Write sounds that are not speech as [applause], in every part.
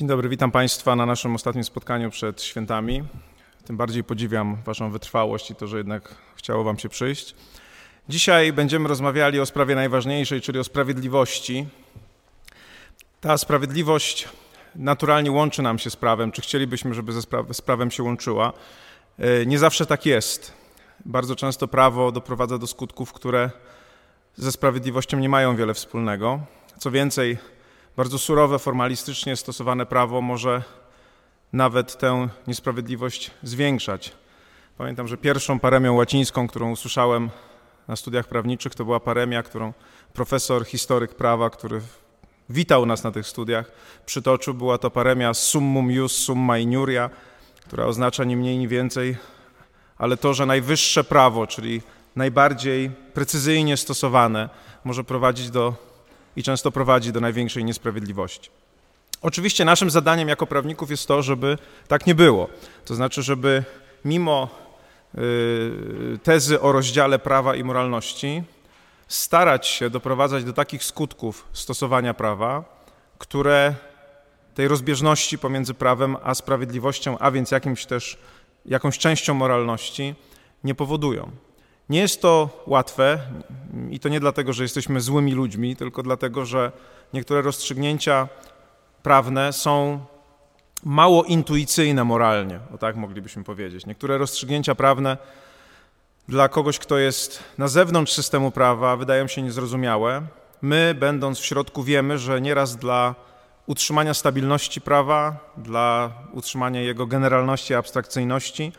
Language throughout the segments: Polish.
Dzień dobry, witam Państwa na naszym ostatnim spotkaniu przed świętami. Tym bardziej podziwiam Waszą wytrwałość i to, że jednak chciało Wam się przyjść. Dzisiaj będziemy rozmawiali o sprawie najważniejszej, czyli o sprawiedliwości. Ta sprawiedliwość naturalnie łączy nam się z prawem, czy chcielibyśmy, żeby ze spra z prawem się łączyła. E, nie zawsze tak jest. Bardzo często prawo doprowadza do skutków, które ze sprawiedliwością nie mają wiele wspólnego. Co więcej, bardzo surowe, formalistycznie stosowane prawo może nawet tę niesprawiedliwość zwiększać. Pamiętam, że pierwszą paremią łacińską, którą usłyszałem na studiach prawniczych, to była paremia, którą profesor, historyk prawa, który witał nas na tych studiach, przytoczył. Była to paremia summum ius summa iniuria, która oznacza ni mniej, ni więcej, ale to, że najwyższe prawo, czyli najbardziej precyzyjnie stosowane, może prowadzić do i często prowadzi do największej niesprawiedliwości. Oczywiście naszym zadaniem jako prawników jest to, żeby tak nie było. To znaczy, żeby mimo y, tezy o rozdziale prawa i moralności starać się doprowadzać do takich skutków stosowania prawa, które tej rozbieżności pomiędzy prawem a sprawiedliwością, a więc jakimś też, jakąś częścią moralności nie powodują. Nie jest to łatwe i to nie dlatego, że jesteśmy złymi ludźmi, tylko dlatego, że niektóre rozstrzygnięcia prawne są mało intuicyjne moralnie, o tak moglibyśmy powiedzieć. Niektóre rozstrzygnięcia prawne dla kogoś, kto jest na zewnątrz systemu prawa, wydają się niezrozumiałe. My, będąc w środku, wiemy, że nieraz dla utrzymania stabilności prawa, dla utrzymania jego generalności, abstrakcyjności,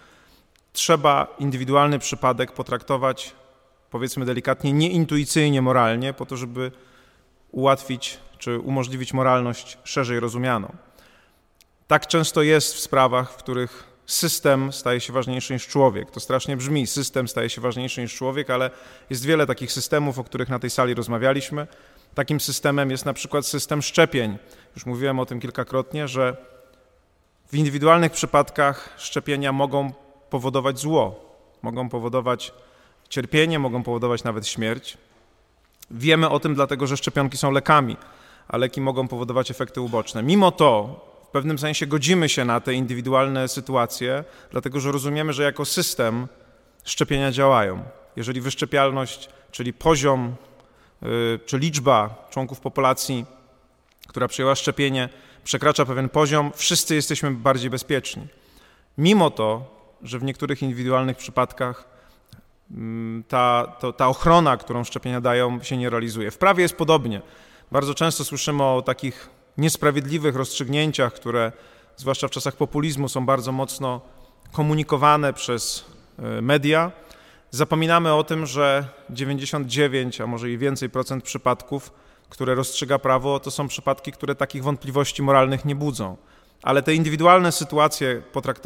trzeba indywidualny przypadek potraktować, powiedzmy delikatnie, nieintuicyjnie, moralnie, po to, żeby ułatwić czy umożliwić moralność szerzej rozumianą. Tak często jest w sprawach, w których system staje się ważniejszy niż człowiek. To strasznie brzmi, system staje się ważniejszy niż człowiek, ale jest wiele takich systemów, o których na tej sali rozmawialiśmy. Takim systemem jest na przykład system szczepień. Już mówiłem o tym kilkakrotnie, że w indywidualnych przypadkach szczepienia mogą powodować zło, mogą powodować cierpienie, mogą powodować nawet śmierć. Wiemy o tym dlatego, że szczepionki są lekami, a leki mogą powodować efekty uboczne. Mimo to w pewnym sensie godzimy się na te indywidualne sytuacje, dlatego że rozumiemy, że jako system szczepienia działają. Jeżeli wyszczepialność, czyli poziom, y, czy liczba członków populacji, która przyjęła szczepienie, przekracza pewien poziom, wszyscy jesteśmy bardziej bezpieczni. Mimo to że w niektórych indywidualnych przypadkach mm, ta, to, ta ochrona, którą szczepienia dają, się nie realizuje. W prawie jest podobnie. Bardzo często słyszymy o takich niesprawiedliwych rozstrzygnięciach, które zwłaszcza w czasach populizmu są bardzo mocno komunikowane przez e, media. Zapominamy o tym, że 99, a może i więcej procent przypadków, które rozstrzyga prawo, to są przypadki, które takich wątpliwości moralnych nie budzą. Ale te indywidualne sytuacje,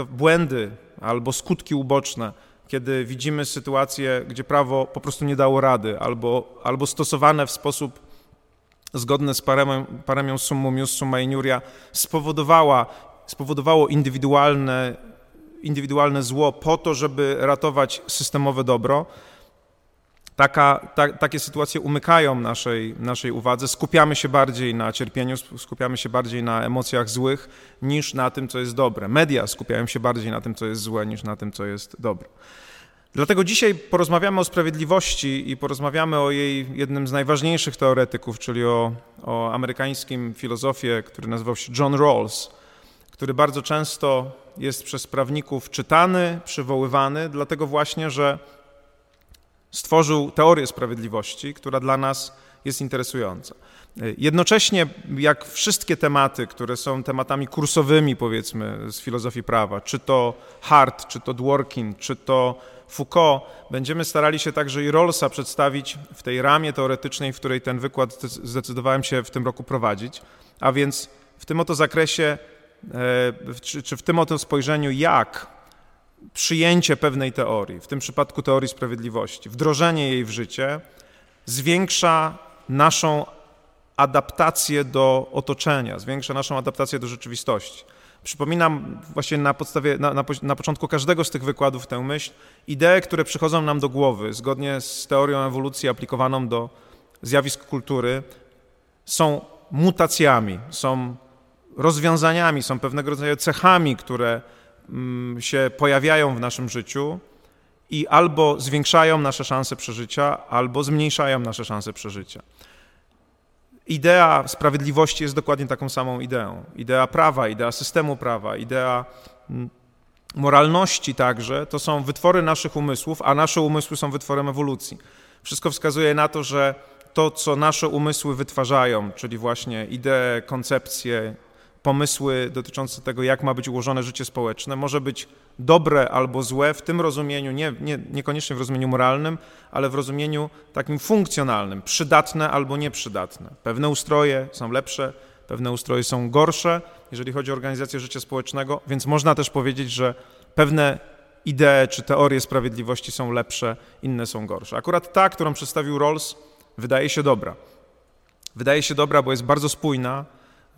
błędy albo skutki uboczne, kiedy widzimy sytuację, gdzie prawo po prostu nie dało rady, albo, albo stosowane w sposób zgodny z paremią, paremią summum ius summa iniuria, spowodowała, spowodowało indywidualne, indywidualne zło po to, żeby ratować systemowe dobro, Taka, ta, takie sytuacje umykają naszej, naszej uwadze, skupiamy się bardziej na cierpieniu, skupiamy się bardziej na emocjach złych niż na tym, co jest dobre. Media skupiają się bardziej na tym, co jest złe, niż na tym, co jest dobre. Dlatego dzisiaj porozmawiamy o sprawiedliwości i porozmawiamy o jej jednym z najważniejszych teoretyków, czyli o, o amerykańskim filozofie, który nazywał się John Rawls, który bardzo często jest przez prawników czytany, przywoływany, dlatego właśnie, że stworzył teorię sprawiedliwości, która dla nas jest interesująca. Jednocześnie, jak wszystkie tematy, które są tematami kursowymi, powiedzmy, z filozofii prawa, czy to Hart, czy to Dworkin, czy to Foucault, będziemy starali się także i Rawlsa przedstawić w tej ramie teoretycznej, w której ten wykład zdecydowałem się w tym roku prowadzić, a więc w tym oto zakresie, e, czy w tym oto spojrzeniu, jak przyjęcie pewnej teorii, w tym przypadku teorii sprawiedliwości, wdrożenie jej w życie zwiększa naszą adaptację do otoczenia, zwiększa naszą adaptację do rzeczywistości. Przypominam właśnie na podstawie, na, na, na, początku każdego z tych wykładów tę myśl, idee, które przychodzą nam do głowy, zgodnie z teorią ewolucji aplikowaną do zjawisk kultury, są mutacjami, są rozwiązaniami, są pewnego rodzaju cechami, które się pojawiają w naszym życiu i albo zwiększają nasze szanse przeżycia, albo zmniejszają nasze szanse przeżycia. Idea sprawiedliwości jest dokładnie taką samą ideą. Idea prawa, idea systemu prawa, idea mm, moralności także to są wytwory naszych umysłów, a nasze umysły są wytworem ewolucji. Wszystko wskazuje na to, że to, co nasze umysły wytwarzają, czyli właśnie idee, koncepcje, pomysły dotyczące tego, jak ma być ułożone życie społeczne, może być dobre albo złe w tym rozumieniu, nie, nie, niekoniecznie w rozumieniu moralnym, ale w rozumieniu takim funkcjonalnym, przydatne albo nieprzydatne. Pewne ustroje są lepsze, pewne ustroje są gorsze, jeżeli chodzi o organizację życia społecznego, więc można też powiedzieć, że pewne idee czy teorie sprawiedliwości są lepsze, inne są gorsze. Akurat ta, którą przedstawił Rawls, wydaje się dobra. Wydaje się dobra, bo jest bardzo spójna,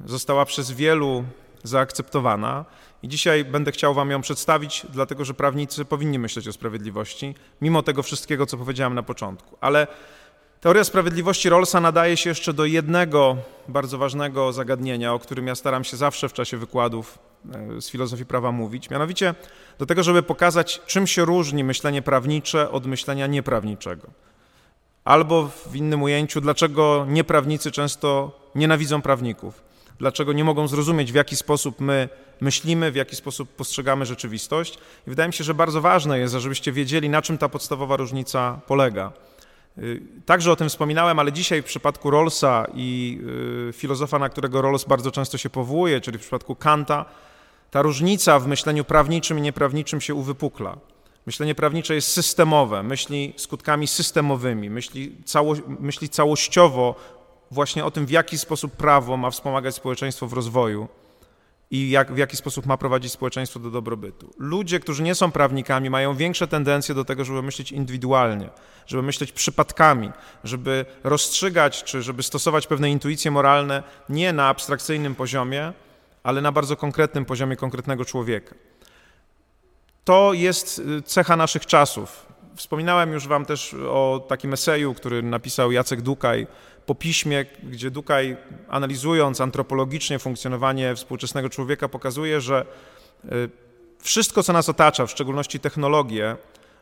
została przez wielu zaakceptowana i dzisiaj będę chciał Wam ją przedstawić, dlatego że prawnicy powinni myśleć o sprawiedliwości, mimo tego wszystkiego, co powiedziałem na początku. Ale teoria sprawiedliwości Rawlsa nadaje się jeszcze do jednego bardzo ważnego zagadnienia, o którym ja staram się zawsze w czasie wykładów e, z filozofii prawa mówić, mianowicie do tego, żeby pokazać, czym się różni myślenie prawnicze od myślenia nieprawniczego. Albo w innym ujęciu, dlaczego nieprawnicy często nienawidzą prawników dlaczego nie mogą zrozumieć, w jaki sposób my myślimy, w jaki sposób postrzegamy rzeczywistość. I wydaje mi się, że bardzo ważne jest, żebyście wiedzieli, na czym ta podstawowa różnica polega. Y, także o tym wspominałem, ale dzisiaj w przypadku Rawlsa i y, filozofa, na którego Rawls bardzo często się powołuje, czyli w przypadku Kanta, ta różnica w myśleniu prawniczym i nieprawniczym się uwypukla. Myślenie prawnicze jest systemowe, myśli skutkami systemowymi, myśli, cało, myśli całościowo właśnie o tym, w jaki sposób prawo ma wspomagać społeczeństwo w rozwoju i jak, w jaki sposób ma prowadzić społeczeństwo do dobrobytu. Ludzie, którzy nie są prawnikami, mają większe tendencje do tego, żeby myśleć indywidualnie, żeby myśleć przypadkami, żeby rozstrzygać czy żeby stosować pewne intuicje moralne nie na abstrakcyjnym poziomie, ale na bardzo konkretnym poziomie konkretnego człowieka. To jest y, cecha naszych czasów. Wspominałem już Wam też o takim eseju, który napisał Jacek Dukaj po piśmie, gdzie Dukaj analizując antropologicznie funkcjonowanie współczesnego człowieka pokazuje, że y, wszystko, co nas otacza, w szczególności technologie,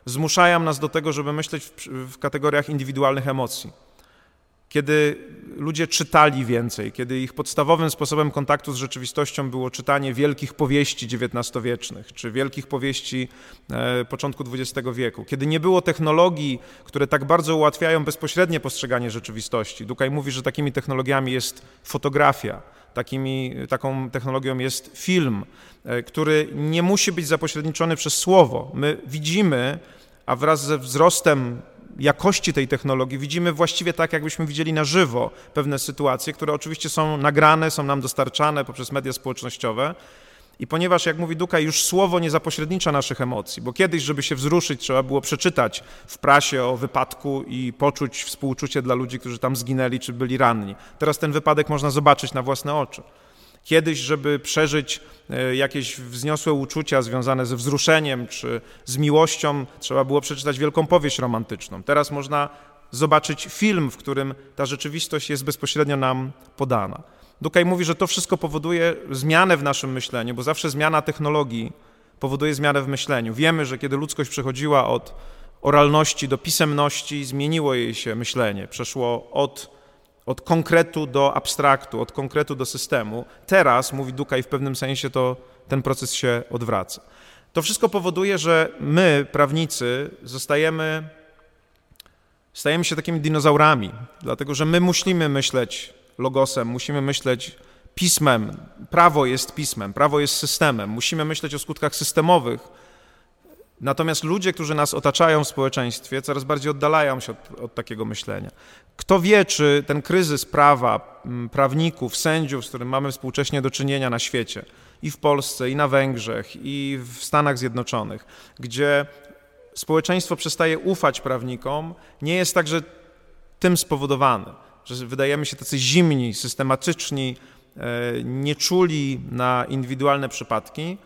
zmuszają nas do tego, żeby myśleć w, w kategoriach indywidualnych emocji. Kiedy ludzie czytali więcej, kiedy ich podstawowym sposobem kontaktu z rzeczywistością było czytanie wielkich powieści XIX-wiecznych czy wielkich powieści e, początku XX wieku, kiedy nie było technologii, które tak bardzo ułatwiają bezpośrednie postrzeganie rzeczywistości. Dukaj mówi, że takimi technologiami jest fotografia, takimi, taką technologią jest film, e, który nie musi być zapośredniczony przez słowo. My widzimy, a wraz ze wzrostem jakości tej technologii widzimy właściwie tak, jakbyśmy widzieli na żywo pewne sytuacje, które oczywiście są nagrane, są nam dostarczane poprzez media społecznościowe. I ponieważ, jak mówi Duka, już słowo nie zapośrednicza naszych emocji, bo kiedyś, żeby się wzruszyć, trzeba było przeczytać w prasie o wypadku i poczuć współczucie dla ludzi, którzy tam zginęli czy byli ranni. Teraz ten wypadek można zobaczyć na własne oczy. Kiedyś, żeby przeżyć e, jakieś wzniosłe uczucia związane ze wzruszeniem czy z miłością, trzeba było przeczytać wielką powieść romantyczną. Teraz można zobaczyć film, w którym ta rzeczywistość jest bezpośrednio nam podana. Dukaj mówi, że to wszystko powoduje zmianę w naszym myśleniu, bo zawsze zmiana technologii powoduje zmianę w myśleniu. Wiemy, że kiedy ludzkość przechodziła od oralności do pisemności, zmieniło jej się myślenie. Przeszło od od konkretu do abstraktu, od konkretu do systemu. Teraz, mówi Dukaj, w pewnym sensie to ten proces się odwraca. To wszystko powoduje, że my, prawnicy, zostajemy, stajemy się takimi dinozaurami, dlatego że my musimy myśleć logosem, musimy myśleć pismem. Prawo jest pismem, prawo jest systemem. Musimy myśleć o skutkach systemowych, Natomiast ludzie, którzy nas otaczają w społeczeństwie, coraz bardziej oddalają się od, od, takiego myślenia. Kto wie, czy ten kryzys prawa, prawników, sędziów, z którym mamy współcześnie do czynienia na świecie, i w Polsce, i na Węgrzech, i w Stanach Zjednoczonych, gdzie społeczeństwo przestaje ufać prawnikom, nie jest także tym spowodowany, że wydajemy się tacy zimni, systematyczni, e, nieczuli na indywidualne przypadki,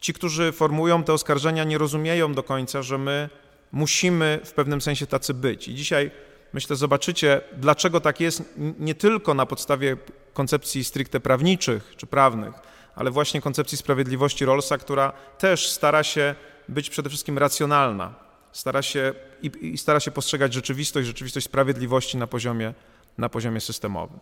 ci, którzy formułują te oskarżenia, nie rozumieją do końca, że my musimy w pewnym sensie tacy być. I dzisiaj myślę, zobaczycie, dlaczego tak jest, nie tylko na podstawie koncepcji stricte prawniczych czy prawnych, ale właśnie koncepcji sprawiedliwości Rollsa, która też stara się być przede wszystkim racjonalna, stara się i, i stara się postrzegać rzeczywistość, rzeczywistość sprawiedliwości na poziomie, na poziomie systemowym.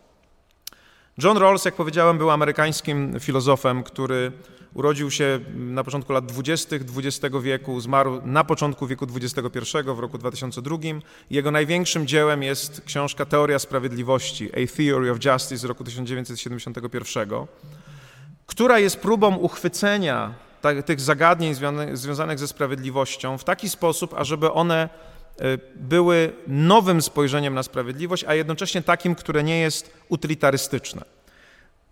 John Rawls, jak powiedziałem, był amerykańskim filozofem, który urodził się na początku lat 20. XX wieku, zmarł na początku wieku XXI w roku 2002. Jego największym dziełem jest książka Teoria Sprawiedliwości, A Theory of Justice z roku 1971, która jest próbą uchwycenia tych zagadnień związanych ze sprawiedliwością w taki sposób, ażeby one były nowym spojrzeniem na sprawiedliwość, a jednocześnie takim, które nie jest utylitarystyczne.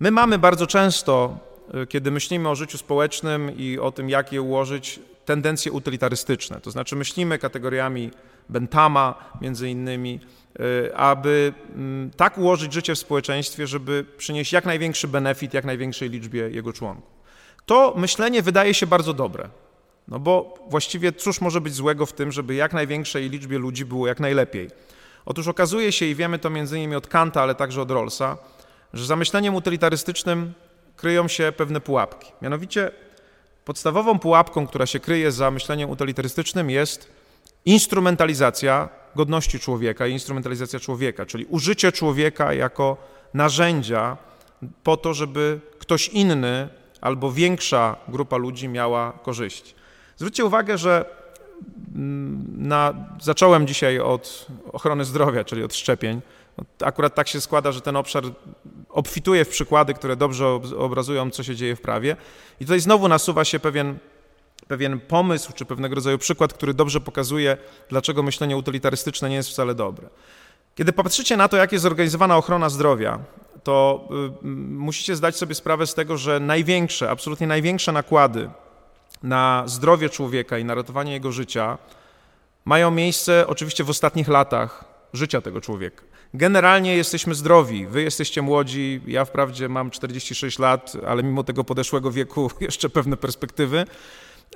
My mamy bardzo często, e, kiedy myślimy o życiu społecznym i o tym, jak je ułożyć, tendencje utylitarystyczne. To znaczy myślimy kategoriami Bentama między innymi, e, aby mm, tak ułożyć życie w społeczeństwie, żeby przynieść jak największy benefit jak największej liczbie jego członków. To myślenie wydaje się bardzo dobre, no bo właściwie cóż może być złego w tym, żeby jak największej liczbie ludzi było jak najlepiej. Otóż okazuje się, i wiemy to między innymi od Kanta, ale także od Rawlsa, że za myśleniem utylitarystycznym kryją się pewne pułapki. Mianowicie podstawową pułapką, która się kryje za myśleniem utylitarystycznym jest instrumentalizacja godności człowieka i instrumentalizacja człowieka, czyli użycie człowieka jako narzędzia po to, żeby ktoś inny albo większa grupa ludzi miała korzyści. Zwróćcie uwagę, że mm, na, zacząłem dzisiaj od ochrony zdrowia, czyli od szczepień. Akurat tak się składa, że ten obszar obfituje w przykłady, które dobrze obrazują, co się dzieje w prawie. I tutaj znowu nasuwa się pewien, pewien pomysł, czy pewnego rodzaju przykład, który dobrze pokazuje, dlaczego myślenie utylitarystyczne nie jest wcale dobre. Kiedy popatrzycie na to, jak jest zorganizowana ochrona zdrowia, to y, musicie zdać sobie sprawę z tego, że największe, absolutnie największe nakłady na zdrowie człowieka i na ratowanie jego życia mają miejsce oczywiście w ostatnich latach życia tego człowieka. Generalnie jesteśmy zdrowi, wy jesteście młodzi, ja wprawdzie mam 46 lat, ale mimo tego podeszłego wieku [laughs] jeszcze pewne perspektywy.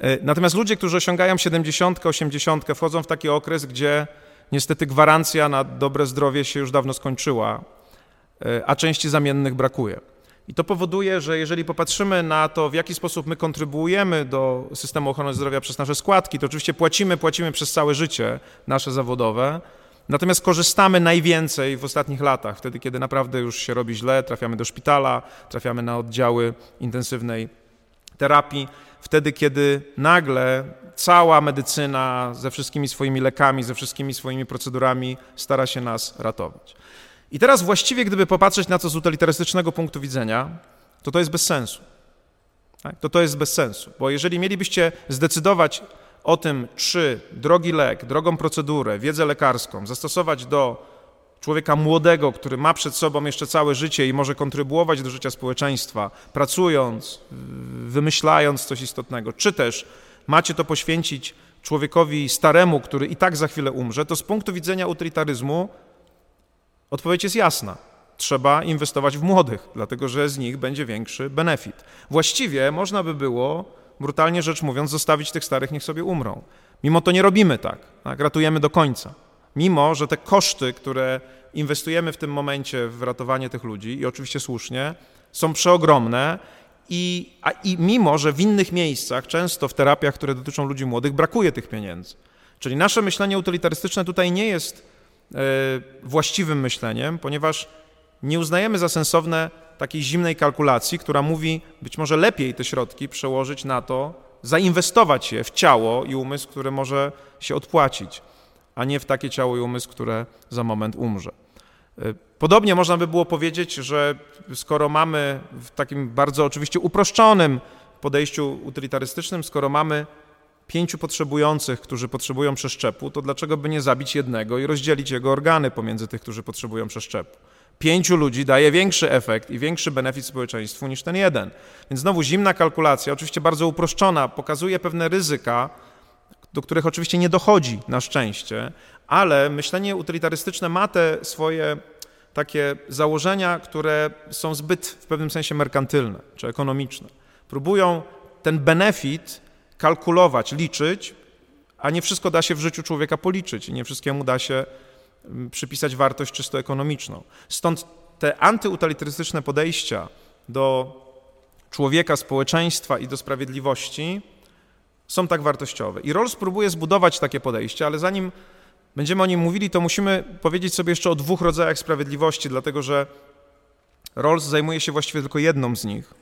E, natomiast ludzie, którzy osiągają 70, 80, wchodzą w taki okres, gdzie niestety gwarancja na dobre zdrowie się już dawno skończyła, e, a części zamiennych brakuje. I to powoduje, że jeżeli popatrzymy na to, w jaki sposób my kontrybuujemy do systemu ochrony zdrowia przez nasze składki, to oczywiście płacimy, płacimy przez całe życie nasze zawodowe, natomiast korzystamy najwięcej w ostatnich latach, wtedy kiedy naprawdę już się robi źle, trafiamy do szpitala, trafiamy na oddziały intensywnej terapii, wtedy kiedy nagle cała medycyna ze wszystkimi swoimi lekami, ze wszystkimi swoimi procedurami stara się nas ratować. I teraz właściwie, gdyby popatrzeć na to z utylitarystycznego punktu widzenia, to to jest bez sensu. Tak? To to jest bez sensu, bo jeżeli mielibyście zdecydować o tym, czy drogi lek, drogą procedurę, wiedzę lekarską zastosować do człowieka młodego, który ma przed sobą jeszcze całe życie i może kontrybuować do życia społeczeństwa, pracując, wymyślając coś istotnego, czy też macie to poświęcić człowiekowi staremu, który i tak za chwilę umrze, to z punktu widzenia utylitaryzmu Odpowiedź jest jasna. Trzeba inwestować w młodych, dlatego że z nich będzie większy benefit. Właściwie można by było, brutalnie rzecz mówiąc, zostawić tych starych, niech sobie umrą. Mimo to nie robimy tak, tak ratujemy do końca. Mimo, że te koszty, które inwestujemy w tym momencie w ratowanie tych ludzi, i oczywiście słusznie, są przeogromne, i, a, i mimo, że w innych miejscach, często w terapiach, które dotyczą ludzi młodych, brakuje tych pieniędzy. Czyli nasze myślenie utylitarystyczne tutaj nie jest właściwym myśleniem, ponieważ nie uznajemy za sensowne takiej zimnej kalkulacji, która mówi, być może lepiej te środki przełożyć na to, zainwestować je w ciało i umysł, które może się odpłacić, a nie w takie ciało i umysł, które za moment umrze. E, podobnie można by było powiedzieć, że skoro mamy w takim bardzo oczywiście uproszczonym podejściu utylitarystycznym, skoro mamy pięciu potrzebujących, którzy potrzebują przeszczepu, to dlaczego by nie zabić jednego i rozdzielić jego organy pomiędzy tych, którzy potrzebują przeszczepu? Pięciu ludzi daje większy efekt i większy benefit społeczeństwu niż ten jeden. Więc znowu zimna kalkulacja, oczywiście bardzo uproszczona, pokazuje pewne ryzyka, do których oczywiście nie dochodzi na szczęście, ale myślenie utylitarystyczne ma te swoje takie założenia, które są zbyt w pewnym sensie merkantylne czy ekonomiczne. Próbują ten benefit kalkulować, liczyć, a nie wszystko da się w życiu człowieka policzyć i nie wszystkiemu da się mm, przypisać wartość czysto ekonomiczną. Stąd te antyutylitarystyczne podejścia do człowieka, społeczeństwa i do sprawiedliwości są tak wartościowe. I Rawls próbuje zbudować takie podejście, ale zanim będziemy o nim mówili, to musimy powiedzieć sobie jeszcze o dwóch rodzajach sprawiedliwości, dlatego że Rawls zajmuje się właściwie tylko jedną z nich.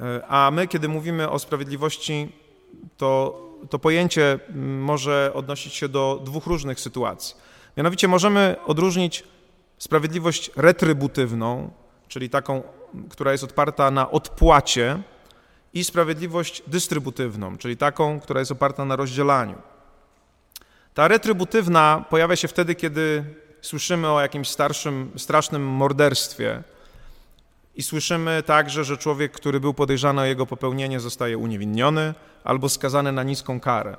E, a my, kiedy mówimy o sprawiedliwości, to, to pojęcie może odnosić się do dwóch różnych sytuacji. Mianowicie możemy odróżnić sprawiedliwość retrybutywną, czyli taką, która jest oparta na odpłacie, i sprawiedliwość dystrybutywną, czyli taką, która jest oparta na rozdzielaniu. Ta retrybutywna pojawia się wtedy, kiedy słyszymy o jakimś starszym, strasznym morderstwie i słyszymy także, że człowiek, który był podejrzany o jego popełnienie, zostaje uniewinniony albo skazany na niską karę.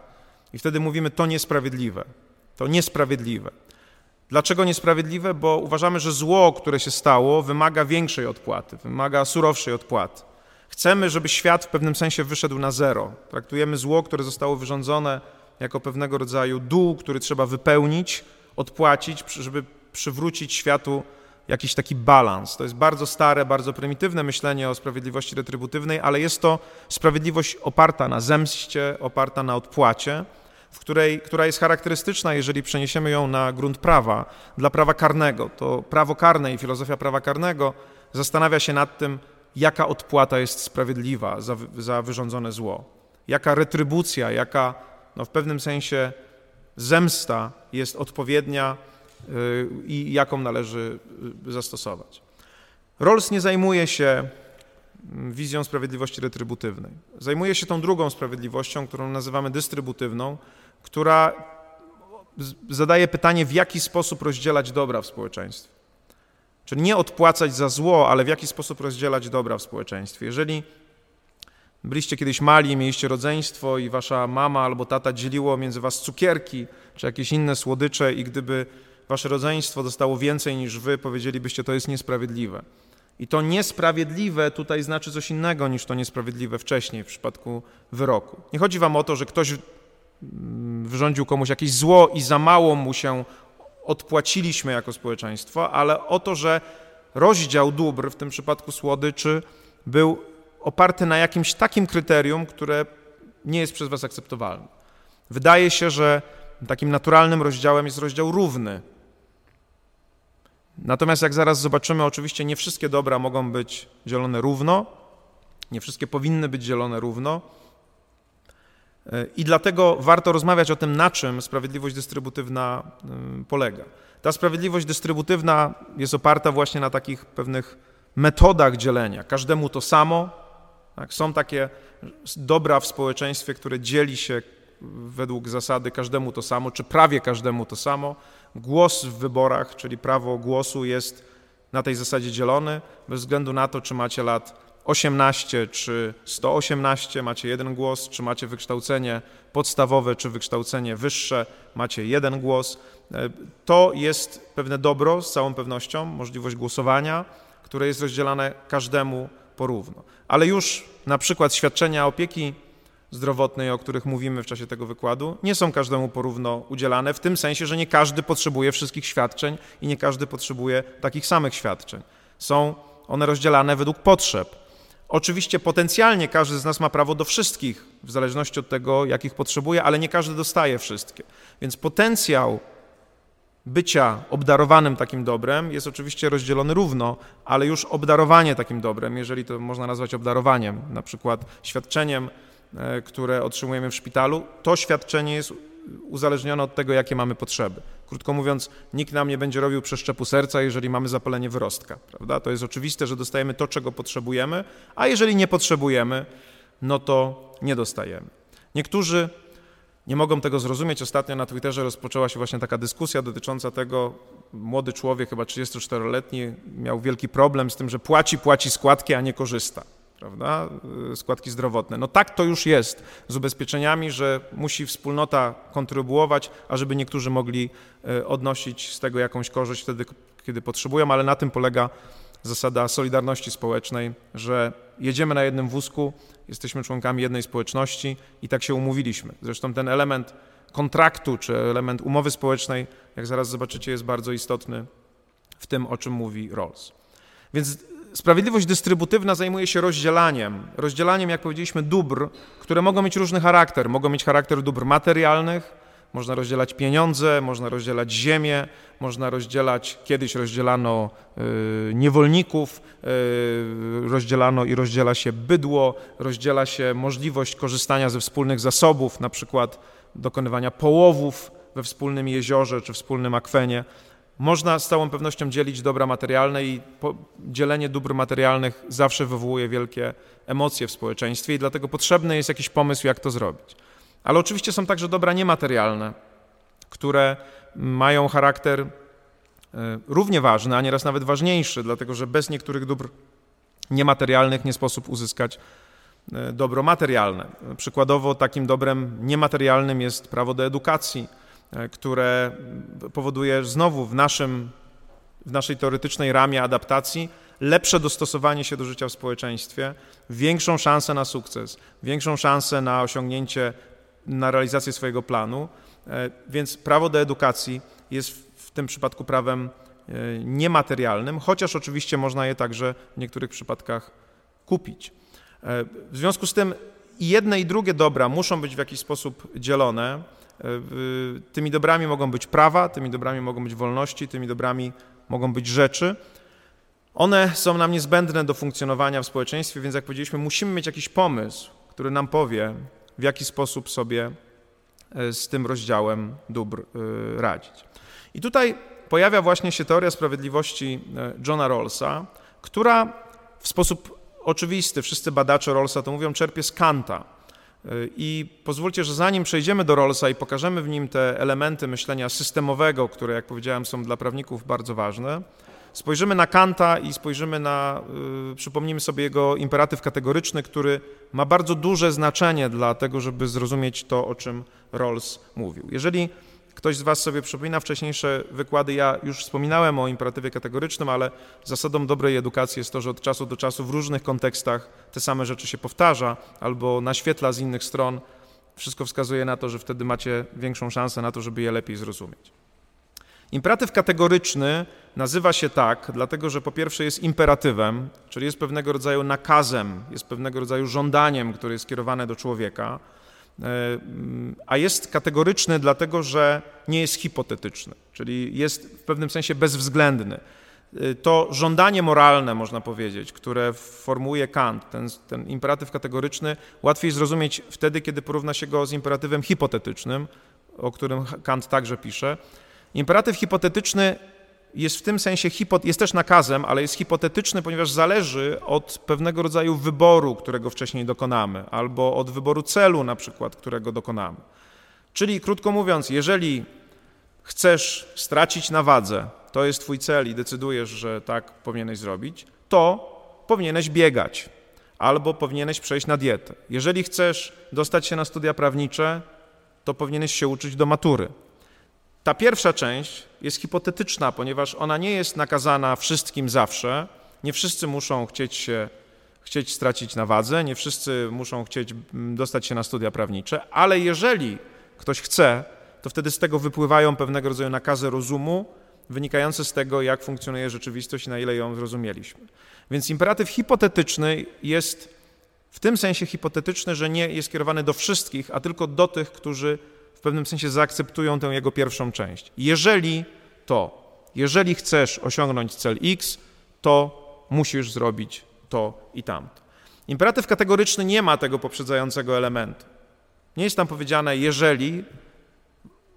I wtedy mówimy, to niesprawiedliwe. To niesprawiedliwe. Dlaczego niesprawiedliwe? Bo uważamy, że zło, które się stało, wymaga większej odpłaty, wymaga surowszej odpłaty. Chcemy, żeby świat w pewnym sensie wyszedł na zero. Traktujemy zło, które zostało wyrządzone, jako pewnego rodzaju dół, który trzeba wypełnić, odpłacić, żeby przywrócić światu jakiś taki balans. To jest bardzo stare, bardzo prymitywne myślenie o sprawiedliwości retrybutywnej, ale jest to sprawiedliwość oparta na zemście, oparta na odpłacie, w której, która jest charakterystyczna, jeżeli przeniesiemy ją na grunt prawa, dla prawa karnego. To prawo karne i filozofia prawa karnego zastanawia się nad tym, jaka odpłata jest sprawiedliwa za, za wyrządzone zło, jaka retrybucja, jaka no, w pewnym sensie zemsta jest odpowiednia i jaką należy y, zastosować. Rawls nie zajmuje się mm, wizją sprawiedliwości retrybutywnej. Zajmuje się tą drugą sprawiedliwością, którą nazywamy dystrybutywną, która zadaje pytanie, w jaki sposób rozdzielać dobra w społeczeństwie. Czyli nie odpłacać za zło, ale w jaki sposób rozdzielać dobra w społeczeństwie. Jeżeli byliście kiedyś mali, mieliście rodzeństwo i wasza mama albo tata dzieliło między was cukierki czy jakieś inne słodycze i gdyby wasze rodzeństwo dostało więcej niż wy, powiedzielibyście, to jest niesprawiedliwe. I to niesprawiedliwe tutaj znaczy coś innego niż to niesprawiedliwe wcześniej w przypadku wyroku. Nie chodzi wam o to, że ktoś mm, wyrządził komuś jakieś zło i za mało mu się odpłaciliśmy jako społeczeństwo, ale o to, że rozdział dóbr, w tym przypadku słodyczy, był oparty na jakimś takim kryterium, które nie jest przez Was akceptowalne. Wydaje się, że takim naturalnym rozdziałem jest rozdział równy. Natomiast jak zaraz zobaczymy, oczywiście nie wszystkie dobra mogą być dzielone równo, nie wszystkie powinny być dzielone równo. I dlatego warto rozmawiać o tym, na czym sprawiedliwość dystrybutyywna y, polega. Ta sprawiedliwość dystrybutyywna jest oparta właśnie na takich pewnych metodach dzielenia. Każdemu to samo. Tak? Są takie dobra w społeczeństwie, które dzieli się według zasady każdemu to samo, czy prawie każdemu to samo. Głos w wyborach, czyli prawo głosu jest na tej zasadzie dzielony, bez względu na to, czy macie lat 18 czy 118 macie jeden głos, czy macie wykształcenie podstawowe czy wykształcenie wyższe, macie jeden głos. E, to jest pewne dobro z całą pewnością, możliwość głosowania, które jest rozdzielane każdemu porówno. Ale już na przykład świadczenia opieki zdrowotnej, o których mówimy w czasie tego wykładu, nie są każdemu porówno udzielane, w tym sensie, że nie każdy potrzebuje wszystkich świadczeń i nie każdy potrzebuje takich samych świadczeń. Są one rozdzielane według potrzeb. Oczywiście potencjalnie każdy z nas ma prawo do wszystkich, w zależności od tego, jakich potrzebuje, ale nie każdy dostaje wszystkie. Więc potencjał bycia obdarowanym takim dobrem jest oczywiście rozdzielony równo, ale już obdarowanie takim dobrem, jeżeli to można nazwać obdarowaniem, na przykład świadczeniem, które otrzymujemy w szpitalu, to świadczenie jest uzależnione od tego, jakie mamy potrzeby. Krótko mówiąc, nikt nam nie będzie robił przeszczepu serca, jeżeli mamy zapalenie wyrostka, prawda? To jest oczywiste, że dostajemy to, czego potrzebujemy, a jeżeli nie potrzebujemy, no to nie dostajemy. Niektórzy nie mogą tego zrozumieć. Ostatnio na Twitterze rozpoczęła się właśnie taka dyskusja dotycząca tego, młody człowiek, chyba 34-letni, miał wielki problem z tym, że płaci, płaci składki, a nie korzysta prawda, y, składki zdrowotne. No tak to już jest z ubezpieczeniami, że musi wspólnota kontrybuować, ażeby niektórzy mogli y, odnosić z tego jakąś korzyść wtedy, kiedy potrzebują, ale na tym polega zasada solidarności społecznej, że jedziemy na jednym wózku, jesteśmy członkami jednej społeczności i tak się umówiliśmy. Zresztą ten element kontraktu czy element umowy społecznej, jak zaraz zobaczycie, jest bardzo istotny w tym, o czym mówi Rawls. Więc sprawiedliwość dystrybuywna zajmuje się rozdzielaniem. Rozdzielaniem, jak powiedzieliśmy, dóbr, które mogą mieć różny charakter. Mogą mieć charakter dóbr materialnych, można rozdzielać pieniądze, można rozdzielać ziemię, można rozdzielać, kiedyś rozdzielano y, niewolników, y, rozdzielano i rozdziela się bydło, rozdziela się możliwość korzystania ze wspólnych zasobów, na przykład dokonywania połowów we wspólnym jeziorze czy wspólnym akwenie. Można z całą pewnością dzielić dobra materialne i dzielenie dóbr materialnych zawsze wywołuje wielkie emocje w społeczeństwie i dlatego potrzebny jest jakiś pomysł, jak to zrobić. Ale oczywiście są także dobra niematerialne, które mają charakter e, równie ważny, a nieraz nawet ważniejszy, dlatego że bez niektórych dóbr niematerialnych nie sposób uzyskać e, dobro materialne. Przykładowo takim dobrem niematerialnym jest prawo do edukacji, które powoduje znowu w, naszym, w naszej teoretycznej ramie adaptacji lepsze dostosowanie się do życia w społeczeństwie, większą szansę na sukces, większą szansę na osiągnięcie na realizację swojego planu, e, więc prawo do edukacji jest w tym przypadku prawem e, niematerialnym, chociaż oczywiście można je także w niektórych przypadkach kupić. E, w związku z tym jedne i drugie dobra muszą być w jakiś sposób dzielone. Tymi dobrami mogą być prawa, tymi dobrami mogą być wolności, tymi dobrami mogą być rzeczy. One są nam niezbędne do funkcjonowania w społeczeństwie, więc jak powiedzieliśmy, musimy mieć jakiś pomysł, który nam powie, w jaki sposób sobie e, z tym rozdziałem dóbr e, radzić. I tutaj pojawia właśnie się teoria sprawiedliwości e, Johna Rawlsa, która w sposób oczywisty, wszyscy badacze Rawlsa to mówią, czerpie z Kanta. I pozwólcie, że zanim przejdziemy do Rawlsa i pokażemy w nim te elementy myślenia systemowego, które, jak powiedziałem, są dla prawników bardzo ważne, Spojrzymy na Kanta i spojrzymy na, y, przypomnijmy sobie jego imperatyw kategoryczny, który ma bardzo duże znaczenie dla tego, żeby zrozumieć to, o czym Rawls mówił. Jeżeli ktoś z Was sobie przypomina wcześniejsze wykłady, ja już wspominałem o imperatywie kategorycznym, ale zasadą dobrej edukacji jest to, że od czasu do czasu w różnych kontekstach te same rzeczy się powtarza albo naświetla z innych stron. Wszystko wskazuje na to, że wtedy macie większą szansę na to, żeby je lepiej zrozumieć. Imperatyw kategoryczny nazywa się tak, dlatego że po pierwsze jest imperatywem, czyli jest pewnego rodzaju nakazem, jest pewnego rodzaju żądaniem, które jest skierowane do człowieka, a jest kategoryczny dlatego, że nie jest hipotetyczny, czyli jest w pewnym sensie bezwzględny. E, to żądanie moralne, można powiedzieć, które formułuje Kant, ten, ten imperatyw kategoryczny, łatwiej zrozumieć wtedy, kiedy porówna się go z imperatywem hipotetycznym, o którym Kant także pisze. Imperatyw hipotetyczny jest w tym sensie, jest też nakazem, ale jest hipotetyczny, ponieważ zależy od pewnego rodzaju wyboru, którego wcześniej dokonamy, albo od wyboru celu na przykład, którego dokonamy. Czyli krótko mówiąc, jeżeli chcesz stracić na wadze, to jest twój cel i decydujesz, że tak powinieneś zrobić, to powinieneś biegać albo powinieneś przejść na dietę. Jeżeli chcesz dostać się na studia prawnicze, to powinieneś się uczyć do matury. Ta pierwsza część jest hipotetyczna, ponieważ ona nie jest nakazana wszystkim zawsze. Nie wszyscy muszą chcieć się chcieć stracić na wadze, nie wszyscy muszą chcieć mm, dostać się na studia prawnicze, ale jeżeli ktoś chce, to wtedy z tego wypływają pewnego rodzaju nakazy rozumu, wynikające z tego, jak funkcjonuje rzeczywistość i na ile ją zrozumieliśmy. Więc imperatyw hipotetyczny jest w tym sensie hipotetyczny, że nie jest kierowany do wszystkich, a tylko do tych, którzy w pewnym sensie zaakceptują tę jego pierwszą część. Jeżeli to, jeżeli chcesz osiągnąć cel X, to musisz zrobić to i tamto. Imperatyw kategoryczny nie ma tego poprzedzającego elementu. Nie jest tam powiedziane jeżeli,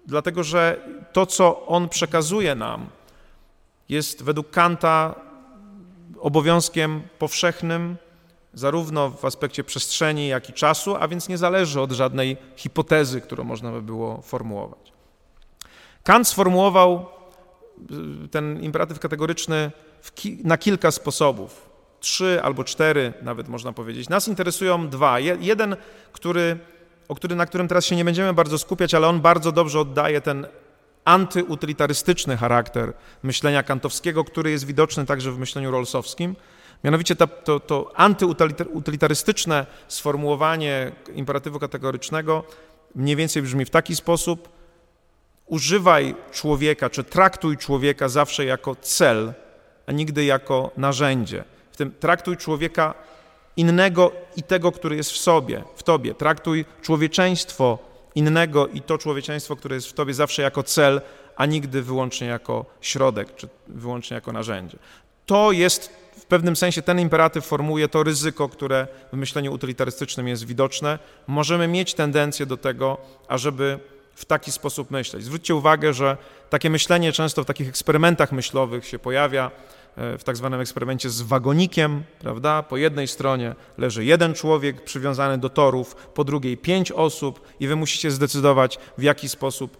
dlatego że to, co on przekazuje nam, jest według Kanta obowiązkiem powszechnym, zarówno w aspekcie przestrzeni, jak i czasu, a więc nie zależy od żadnej hipotezy, którą można by było formułować. Kant sformułował y, ten imperatyw kategoryczny ki na kilka sposobów. Trzy albo cztery, nawet można powiedzieć. Nas interesują dwa. jeden, który, o który, na którym teraz się nie będziemy bardzo skupiać, ale on bardzo dobrze oddaje ten antyutylitarystyczny charakter myślenia kantowskiego, który jest widoczny także w myśleniu rolsowskim. Mianowicie to, to, to antyutylitarystyczne sformułowanie imperatywu kategorycznego mniej więcej brzmi w taki sposób: używaj człowieka, czy traktuj człowieka zawsze jako cel, a nigdy jako narzędzie. W tym traktuj człowieka innego i tego, który jest w sobie, w tobie. Traktuj człowieczeństwo innego i to człowieczeństwo, które jest w tobie zawsze jako cel, a nigdy wyłącznie jako środek, czy wyłącznie jako narzędzie. To jest pewnym sensie ten imperatyw formuje to ryzyko, które w myśleniu utylitarystycznym jest widoczne. Możemy mieć tendencję do tego, ażeby w taki sposób myśleć. Zwróćcie uwagę, że takie myślenie często w takich eksperymentach myślowych się pojawia, e, w tak zwanym eksperymencie z wagonikiem, prawda? Po jednej stronie leży jeden człowiek przywiązany do torów, po drugiej pięć osób i wy musicie zdecydować, w jaki sposób,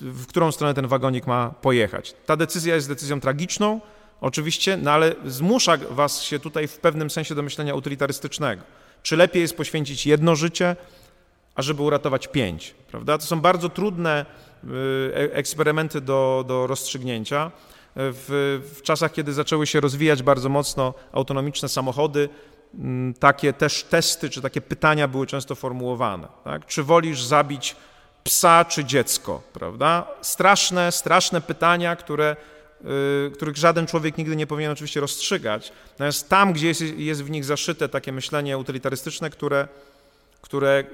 w którą stronę ten wagonik ma pojechać. Ta decyzja jest decyzją tragiczną, oczywiście, no ale zmusza was się tutaj w pewnym sensie do myślenia utylitarystycznego. Czy lepiej jest poświęcić jedno życie, ażeby uratować pięć, prawda? To są bardzo trudne y, e, eksperymenty do, do rozstrzygnięcia. W, w czasach, kiedy zaczęły się rozwijać bardzo mocno autonomiczne samochody, mm, takie też testy, czy takie pytania były często formułowane. Tak? Czy wolisz zabić psa czy dziecko, prawda? Straszne, straszne pytania, które Y, których żaden człowiek nigdy nie powinien oczywiście rozstrzygać. Natomiast tam, gdzie jest, jest w nich zaszyte takie myślenie utylitarystyczne, które, które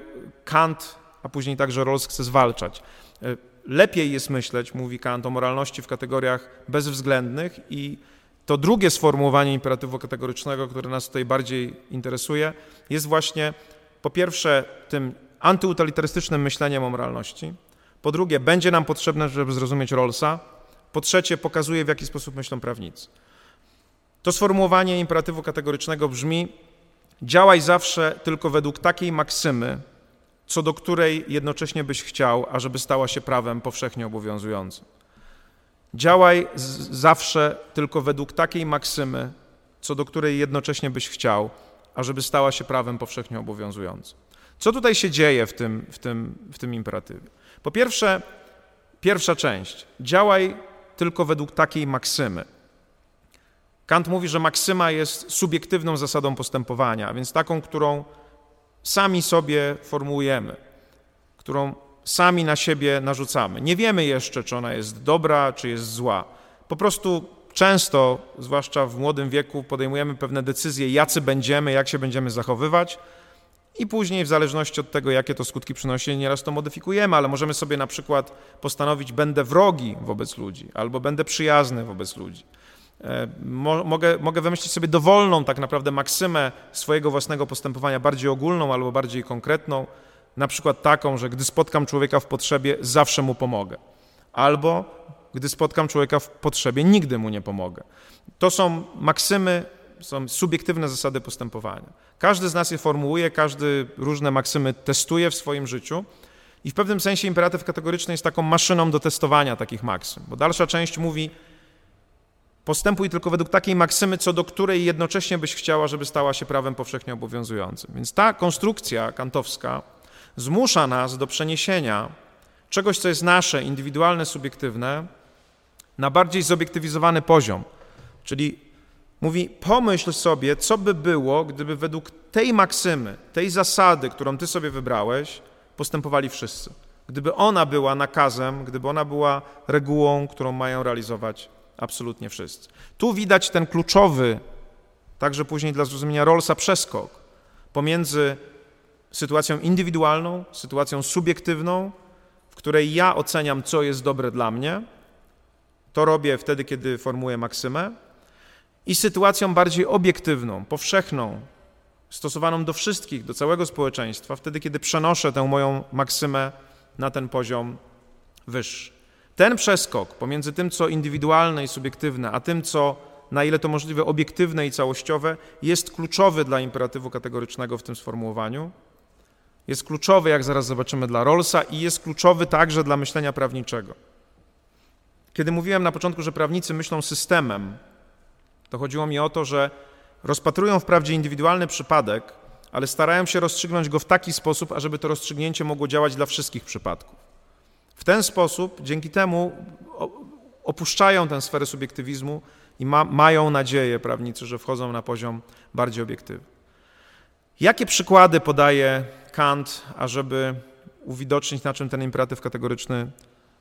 Kant, a później także Rawls chce zwalczać. Y, lepiej jest myśleć, mówi Kant, o moralności w kategoriach bezwzględnych i to drugie sformułowanie imperatywu kategorycznego, które nas tutaj bardziej interesuje, jest właśnie po pierwsze tym antyutylitarystycznym myśleniem o moralności, po drugie będzie nam potrzebne, żeby zrozumieć Rawlsa, po trzecie, pokazuje, w jaki sposób myślą prawnicy. To sformułowanie imperatywu kategorycznego brzmi: działaj zawsze tylko według takiej maksymy, co do której jednocześnie byś chciał, ażeby stała się prawem powszechnie obowiązującym. Działaj zawsze tylko według takiej maksymy, co do której jednocześnie byś chciał, ażeby stała się prawem powszechnie obowiązującym. Co tutaj się dzieje w tym, w tym, w tym imperatywie? Po pierwsze, pierwsza część. Działaj tylko według takiej maksymy. Kant mówi, że maksyma jest subiektywną zasadą postępowania, a więc taką, którą sami sobie formułujemy, którą sami na siebie narzucamy. Nie wiemy jeszcze, czy ona jest dobra, czy jest zła. Po prostu często, zwłaszcza w młodym wieku, podejmujemy pewne decyzje, jacy będziemy, jak się będziemy zachowywać, i później, w zależności od tego, jakie to skutki przynosi, nieraz to modyfikujemy, ale możemy sobie na przykład postanowić, będę wrogi wobec ludzi, albo będę przyjazny wobec ludzi. E, mogę, mogę wymyślić sobie dowolną tak naprawdę maksymę swojego własnego postępowania, bardziej ogólną albo bardziej konkretną, na przykład taką, że gdy spotkam człowieka w potrzebie, zawsze mu pomogę. Albo gdy spotkam człowieka w potrzebie, nigdy mu nie pomogę. To są maksymy są subiektywne zasady postępowania. Każdy z nas je formułuje, każdy różne maksymy testuje w swoim życiu i w pewnym sensie imperatyw kategoryczny jest taką maszyną do testowania takich maksym, bo dalsza część mówi postępuj tylko według takiej maksymy, co do której jednocześnie byś chciała, żeby stała się prawem powszechnie obowiązującym. Więc ta konstrukcja kantowska zmusza nas do przeniesienia czegoś, co jest nasze, indywidualne, subiektywne, na bardziej zobiektywizowany poziom, czyli Mówi, pomyśl sobie, co by było, gdyby według tej maksymy, tej zasady, którą ty sobie wybrałeś, postępowali wszyscy. Gdyby ona była nakazem, gdyby ona była regułą, którą mają realizować absolutnie wszyscy. Tu widać ten kluczowy, także później dla zrozumienia Rollsa, przeskok pomiędzy sytuacją indywidualną, sytuacją subiektywną, w której ja oceniam, co jest dobre dla mnie. To robię wtedy, kiedy formułuję maksymę, i sytuacją bardziej obiektywną, powszechną, stosowaną do wszystkich, do całego społeczeństwa, wtedy, kiedy przenoszę tę moją maksymę na ten poziom wyższy. Ten przeskok pomiędzy tym, co indywidualne i subiektywne, a tym, co na ile to możliwe obiektywne i całościowe, jest kluczowy dla imperatywu kategorycznego w tym sformułowaniu. Jest kluczowy, jak zaraz zobaczymy, dla Rollsa i jest kluczowy także dla myślenia prawniczego. Kiedy mówiłem na początku, że prawnicy myślą systemem, to chodziło mi o to, że rozpatrują wprawdzie indywidualny przypadek, ale starają się rozstrzygnąć go w taki sposób, ażeby to rozstrzygnięcie mogło działać dla wszystkich przypadków. W ten sposób, dzięki temu opuszczają tę sferę subiektywizmu i ma, mają nadzieję prawnicy, że wchodzą na poziom bardziej obiektywny. Jakie przykłady podaje Kant, ażeby uwidocznić, na czym ten imperatyw kategoryczny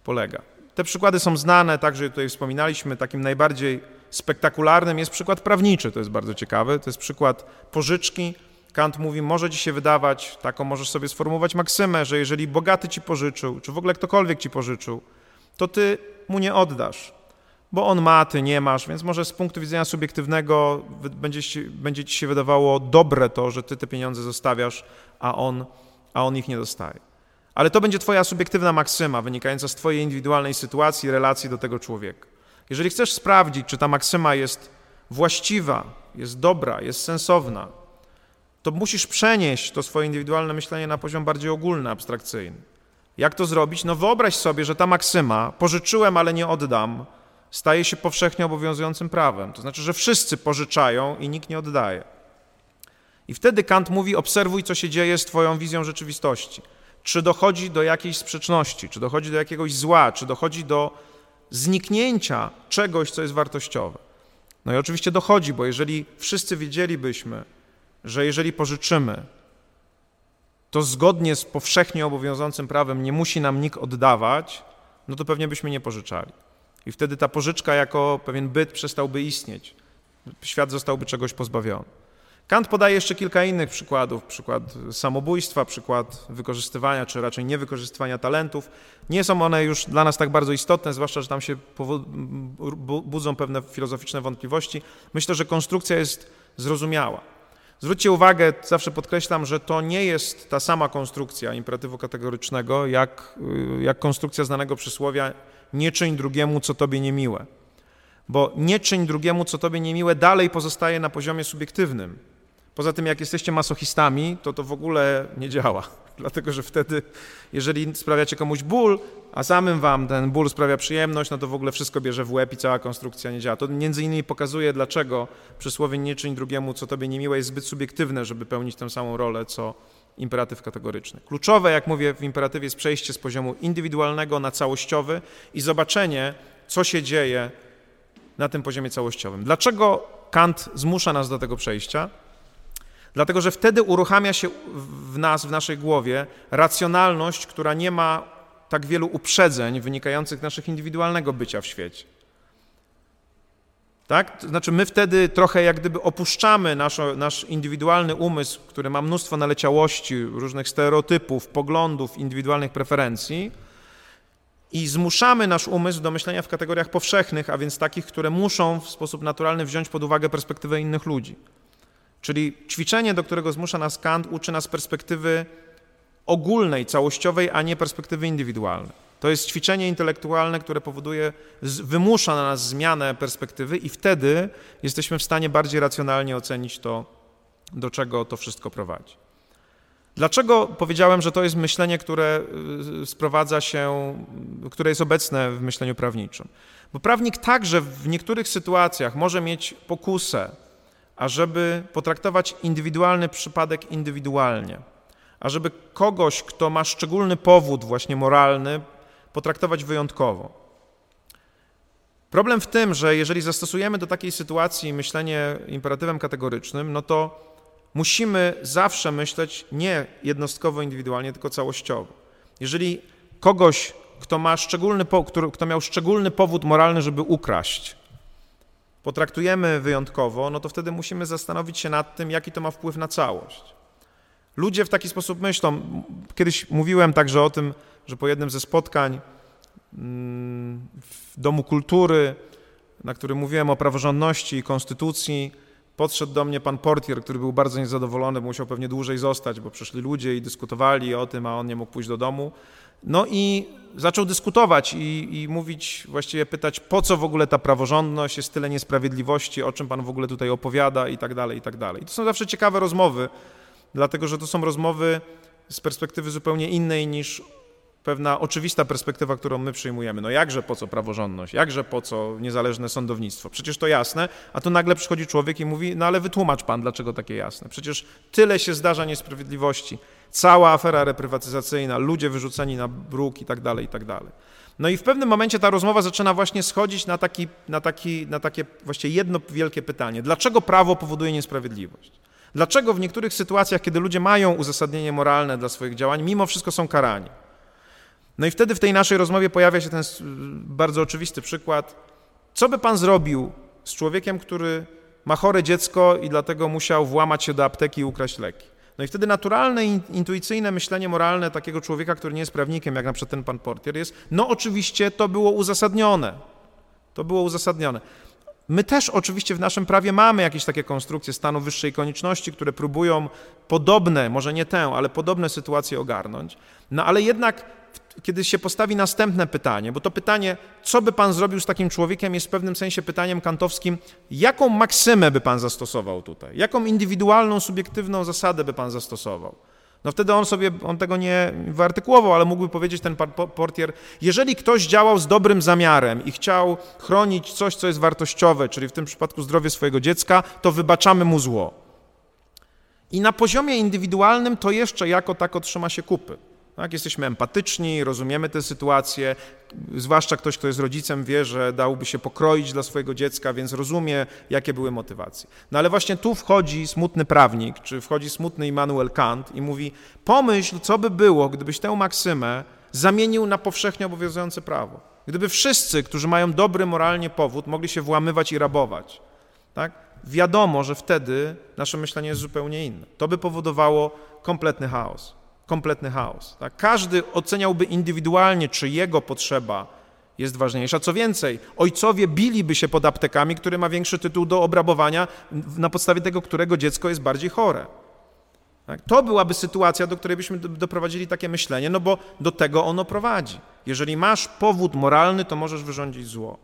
polega? Te przykłady są znane, także tutaj wspominaliśmy. Takim najbardziej spektakularnym jest przykład prawniczy, to jest bardzo ciekawe, to jest przykład pożyczki. Kant mówi, może ci się wydawać, taką możesz sobie sformułować maksymę, że jeżeli bogaty ci pożyczył, czy w ogóle ktokolwiek ci pożyczył, to ty mu nie oddasz, bo on ma, ty nie masz, więc może z punktu widzenia subiektywnego będzie będzie ci się wydawało dobre to, że ty te pieniądze zostawiasz, a on, a on ich nie dostaje. Ale to będzie twoja subiektywna maksyma, wynikająca z twojej indywidualnej sytuacji, relacji do tego człowieka. Jeżeli chcesz sprawdzić, czy ta maksyma jest właściwa, jest dobra, jest sensowna, to musisz przenieść to swoje indywidualne myślenie na poziom bardziej ogólny, abstrakcyjny. Jak to zrobić? No wyobraź sobie, że ta maksyma pożyczyłem, ale nie oddam, staje się powszechnie obowiązującym prawem. To znaczy, że wszyscy pożyczają i nikt nie oddaje. I wtedy Kant mówi: obserwuj, co się dzieje z Twoją wizją rzeczywistości. Czy dochodzi do jakiejś sprzeczności, czy dochodzi do jakiegoś zła, czy dochodzi do zniknięcia czegoś, co jest wartościowe. No i oczywiście dochodzi, bo jeżeli wszyscy wiedzielibyśmy, że jeżeli pożyczymy, to zgodnie z powszechnie obowiązującym prawem nie musi nam nikt oddawać, no to pewnie byśmy nie pożyczali. I wtedy ta pożyczka jako pewien byt przestałby istnieć. Świat zostałby czegoś pozbawiony. Kant podaje jeszcze kilka innych przykładów, przykład samobójstwa, przykład wykorzystywania, czy raczej niewykorzystywania talentów. Nie są one już dla nas tak bardzo istotne, zwłaszcza, że tam się budzą pewne filozoficzne wątpliwości. Myślę, że konstrukcja jest zrozumiała. Zwróćcie uwagę, zawsze podkreślam, że to nie jest ta sama konstrukcja imperatywu kategorycznego, jak, jak konstrukcja znanego przysłowia nie czyń drugiemu, co tobie niemiłe. Bo nie czyń drugiemu, co tobie niemiłe, dalej pozostaje na poziomie subiektywnym. Poza tym, jak jesteście masochistami, to to w ogóle nie działa. [laughs] Dlatego, że wtedy, jeżeli sprawiacie komuś ból, a samym wam ten ból sprawia przyjemność, no to w ogóle wszystko bierze w łeb i cała konstrukcja nie działa. To między innymi pokazuje, dlaczego przysłowie nie czyń drugiemu, co tobie niemiłe, jest zbyt subiektywne, żeby pełnić tę samą rolę, co imperatyw kategoryczny. Kluczowe, jak mówię, w imperatywie jest przejście z poziomu indywidualnego na całościowy i zobaczenie, co się dzieje na tym poziomie całościowym. Dlaczego Kant zmusza nas do tego przejścia? Dlatego, że wtedy uruchamia się w nas, w naszej głowie racjonalność, która nie ma tak wielu uprzedzeń wynikających z naszych indywidualnego bycia w świecie. Tak? To znaczy, my wtedy trochę jak gdyby opuszczamy nasz, nasz indywidualny umysł, który ma mnóstwo naleciałości, różnych stereotypów, poglądów, indywidualnych preferencji i zmuszamy nasz umysł do myślenia w kategoriach powszechnych, a więc takich, które muszą w sposób naturalny wziąć pod uwagę perspektywę innych ludzi. Czyli ćwiczenie, do którego zmusza nas Kant, uczy nas perspektywy ogólnej, całościowej, a nie perspektywy indywidualnej. To jest ćwiczenie intelektualne, które powoduje, wymusza na nas zmianę perspektywy i wtedy jesteśmy w stanie bardziej racjonalnie ocenić to, do czego to wszystko prowadzi. Dlaczego powiedziałem, że to jest myślenie, które y, sprowadza się, które jest obecne w myśleniu prawniczym? Bo prawnik także w niektórych sytuacjach może mieć pokusę, ażeby potraktować indywidualny przypadek indywidualnie, ażeby kogoś, kto ma szczególny powód właśnie moralny, potraktować wyjątkowo. Problem w tym, że jeżeli zastosujemy do takiej sytuacji myślenie imperatywem kategorycznym, no to musimy zawsze myśleć nie jednostkowo, indywidualnie, tylko całościowo. Jeżeli kogoś, kto, ma szczególny, kto miał szczególny powód moralny, żeby ukraść, potraktujemy wyjątkowo, no to wtedy musimy zastanowić się nad tym, jaki to ma wpływ na całość. Ludzie w taki sposób myślą. Kiedyś mówiłem także o tym, że po jednym ze spotkań mm, w Domu Kultury, na którym mówiłem o praworządności i konstytucji, podszedł do mnie pan portier, który był bardzo niezadowolony, musiał pewnie dłużej zostać, bo przyszli ludzie i dyskutowali o tym, a on nie mógł pójść do domu. No i zaczął dyskutować i, i, mówić, właściwie pytać, po co w ogóle ta praworządność, jest tyle niesprawiedliwości, o czym pan w ogóle tutaj opowiada i tak dalej, i tak dalej. I to są zawsze ciekawe rozmowy, dlatego że to są rozmowy z perspektywy zupełnie innej niż pewna oczywista perspektywa, którą my przyjmujemy. No jakże po co praworządność, jakże po co niezależne sądownictwo? Przecież to jasne, a tu nagle przychodzi człowiek i mówi, no ale wytłumacz pan, dlaczego takie jasne. Przecież tyle się zdarza niesprawiedliwości, cała afera reprywatyzacyjna, ludzie wyrzuceni na bruk i tak dalej, i tak dalej. No i w pewnym momencie ta rozmowa zaczyna właśnie schodzić na, taki, na, taki, na takie właściwie jedno wielkie pytanie. Dlaczego prawo powoduje niesprawiedliwość? Dlaczego w niektórych sytuacjach, kiedy ludzie mają uzasadnienie moralne dla swoich działań, mimo wszystko są karani? No i wtedy w tej naszej rozmowie pojawia się ten bardzo oczywisty przykład. Co by pan zrobił, z człowiekiem, który ma chore dziecko i dlatego musiał włamać się do apteki i ukraść leki. No i wtedy naturalne, intuicyjne myślenie moralne takiego człowieka, który nie jest prawnikiem, jak na przykład ten pan portier, jest, no oczywiście to było uzasadnione. To było uzasadnione. My też oczywiście w naszym prawie mamy jakieś takie konstrukcje stanu wyższej konieczności, które próbują podobne, może nie tę, ale podobne sytuacje ogarnąć. No ale jednak, kiedy się postawi następne pytanie, bo to pytanie, co by pan zrobił z takim człowiekiem, jest w pewnym sensie pytaniem kantowskim, jaką maksymę by pan zastosował tutaj? Jaką indywidualną, subiektywną zasadę by pan zastosował? No wtedy on sobie, on tego nie wyartykułował, ale mógłby powiedzieć ten portier, jeżeli ktoś działał z dobrym zamiarem i chciał chronić coś, co jest wartościowe, czyli w tym przypadku zdrowie swojego dziecka, to wybaczamy mu zło. I na poziomie indywidualnym to jeszcze jako tak otrzyma się kupy. Tak? Jesteśmy empatyczni, rozumiemy tę sytuację, zwłaszcza ktoś, kto jest rodzicem, wie, że dałby się pokroić dla swojego dziecka, więc rozumie, jakie były motywacje. No ale właśnie tu wchodzi smutny prawnik, czy wchodzi smutny Immanuel Kant i mówi: Pomyśl, co by było, gdybyś tę maksymę zamienił na powszechnie obowiązujące prawo. Gdyby wszyscy, którzy mają dobry moralnie powód, mogli się włamywać i rabować. Tak? Wiadomo, że wtedy nasze myślenie jest zupełnie inne. To by powodowało kompletny chaos kompletny chaos. Tak? Każdy oceniałby indywidualnie, czy jego potrzeba jest ważniejsza. Co więcej, ojcowie biliby się pod aptekami, który ma większy tytuł do obrabowania, na podstawie tego, którego dziecko jest bardziej chore. Tak? To byłaby sytuacja, do której byśmy doprowadzili takie myślenie, no bo do tego ono prowadzi. Jeżeli masz powód moralny, to możesz wyrządzić zło.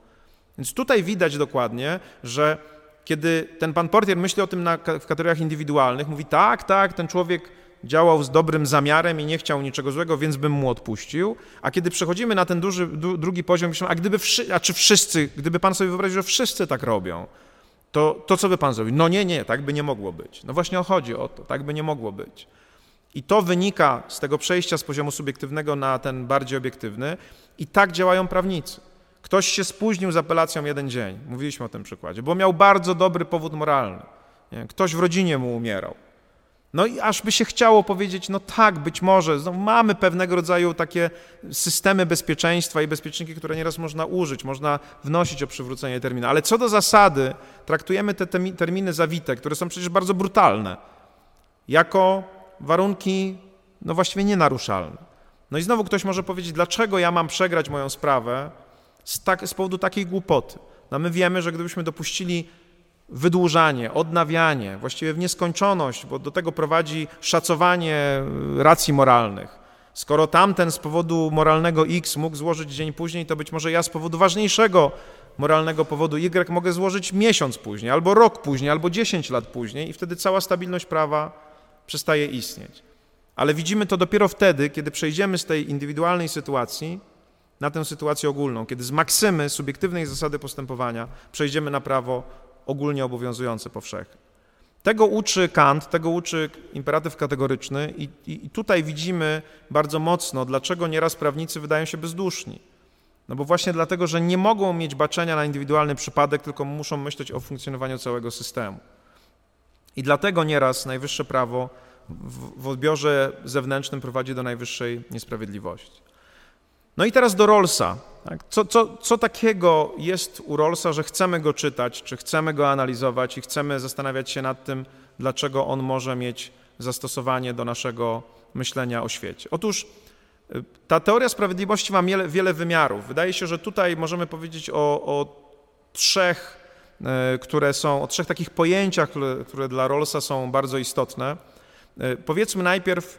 Więc tutaj widać dokładnie, że kiedy ten pan portier myśli o tym na, w kategoriach indywidualnych, mówi tak, tak, ten człowiek działał z dobrym zamiarem i nie chciał niczego złego, więc bym mu odpuścił. A kiedy przechodzimy na ten duży, drugi poziom, myślimy, a gdyby, a czy wszyscy, gdyby pan sobie wyobraził, że wszyscy tak robią, to, to co by pan zrobił? No nie, nie, tak by nie mogło być. No właśnie chodzi o to, tak by nie mogło być. I to wynika z tego przejścia z poziomu subiektywnego na ten bardziej obiektywny i tak działają prawnicy. Ktoś się spóźnił z apelacją jeden dzień, mówiliśmy o tym przykładzie, bo miał bardzo dobry powód moralny. Ktoś w rodzinie mu umierał. No i aż by się chciało powiedzieć, no tak, być może, no mamy pewnego rodzaju takie systemy bezpieczeństwa i bezpieczniki, które nieraz można użyć, można wnosić o przywrócenie terminu, ale co do zasady traktujemy te terminy zawite, które są przecież bardzo brutalne, jako warunki no właściwie nienaruszalne. No i znowu ktoś może powiedzieć, dlaczego ja mam przegrać moją sprawę z, tak, z powodu takiej głupoty. No my wiemy, że gdybyśmy dopuścili wydłużanie, odnawianie, właściwie w nieskończoność, bo do tego prowadzi szacowanie y, racji moralnych. Skoro tamten z powodu moralnego X mógł złożyć dzień później, to być może ja z powodu ważniejszego moralnego powodu Y mogę złożyć miesiąc później, albo rok później, albo 10 lat później i wtedy cała stabilność prawa przestaje istnieć. Ale widzimy to dopiero wtedy, kiedy przejdziemy z tej indywidualnej sytuacji na tę sytuację ogólną, kiedy z maksymy subiektywnej zasady postępowania przejdziemy na prawo ogólnie obowiązujące powszechnie. Tego uczy Kant, tego uczy imperatyw kategoryczny i, i, i, tutaj widzimy bardzo mocno, dlaczego nieraz prawnicy wydają się bezduszni. No bo właśnie dlatego, że nie mogą mieć baczenia na indywidualny przypadek, tylko muszą myśleć o funkcjonowaniu całego systemu. I dlatego nieraz najwyższe prawo w, w odbiorze zewnętrznym prowadzi do najwyższej niesprawiedliwości. No i teraz do Rollsa. Tak? Co, co, co takiego jest u Rollsa, że chcemy go czytać, czy chcemy go analizować i chcemy zastanawiać się nad tym, dlaczego on może mieć zastosowanie do naszego myślenia o świecie? Otóż y, ta teoria sprawiedliwości ma wiele, wiele wymiarów. Wydaje się, że tutaj możemy powiedzieć o, o trzech, y, które są, o trzech takich pojęciach, które, które dla Rollsa są bardzo istotne. Y, powiedzmy najpierw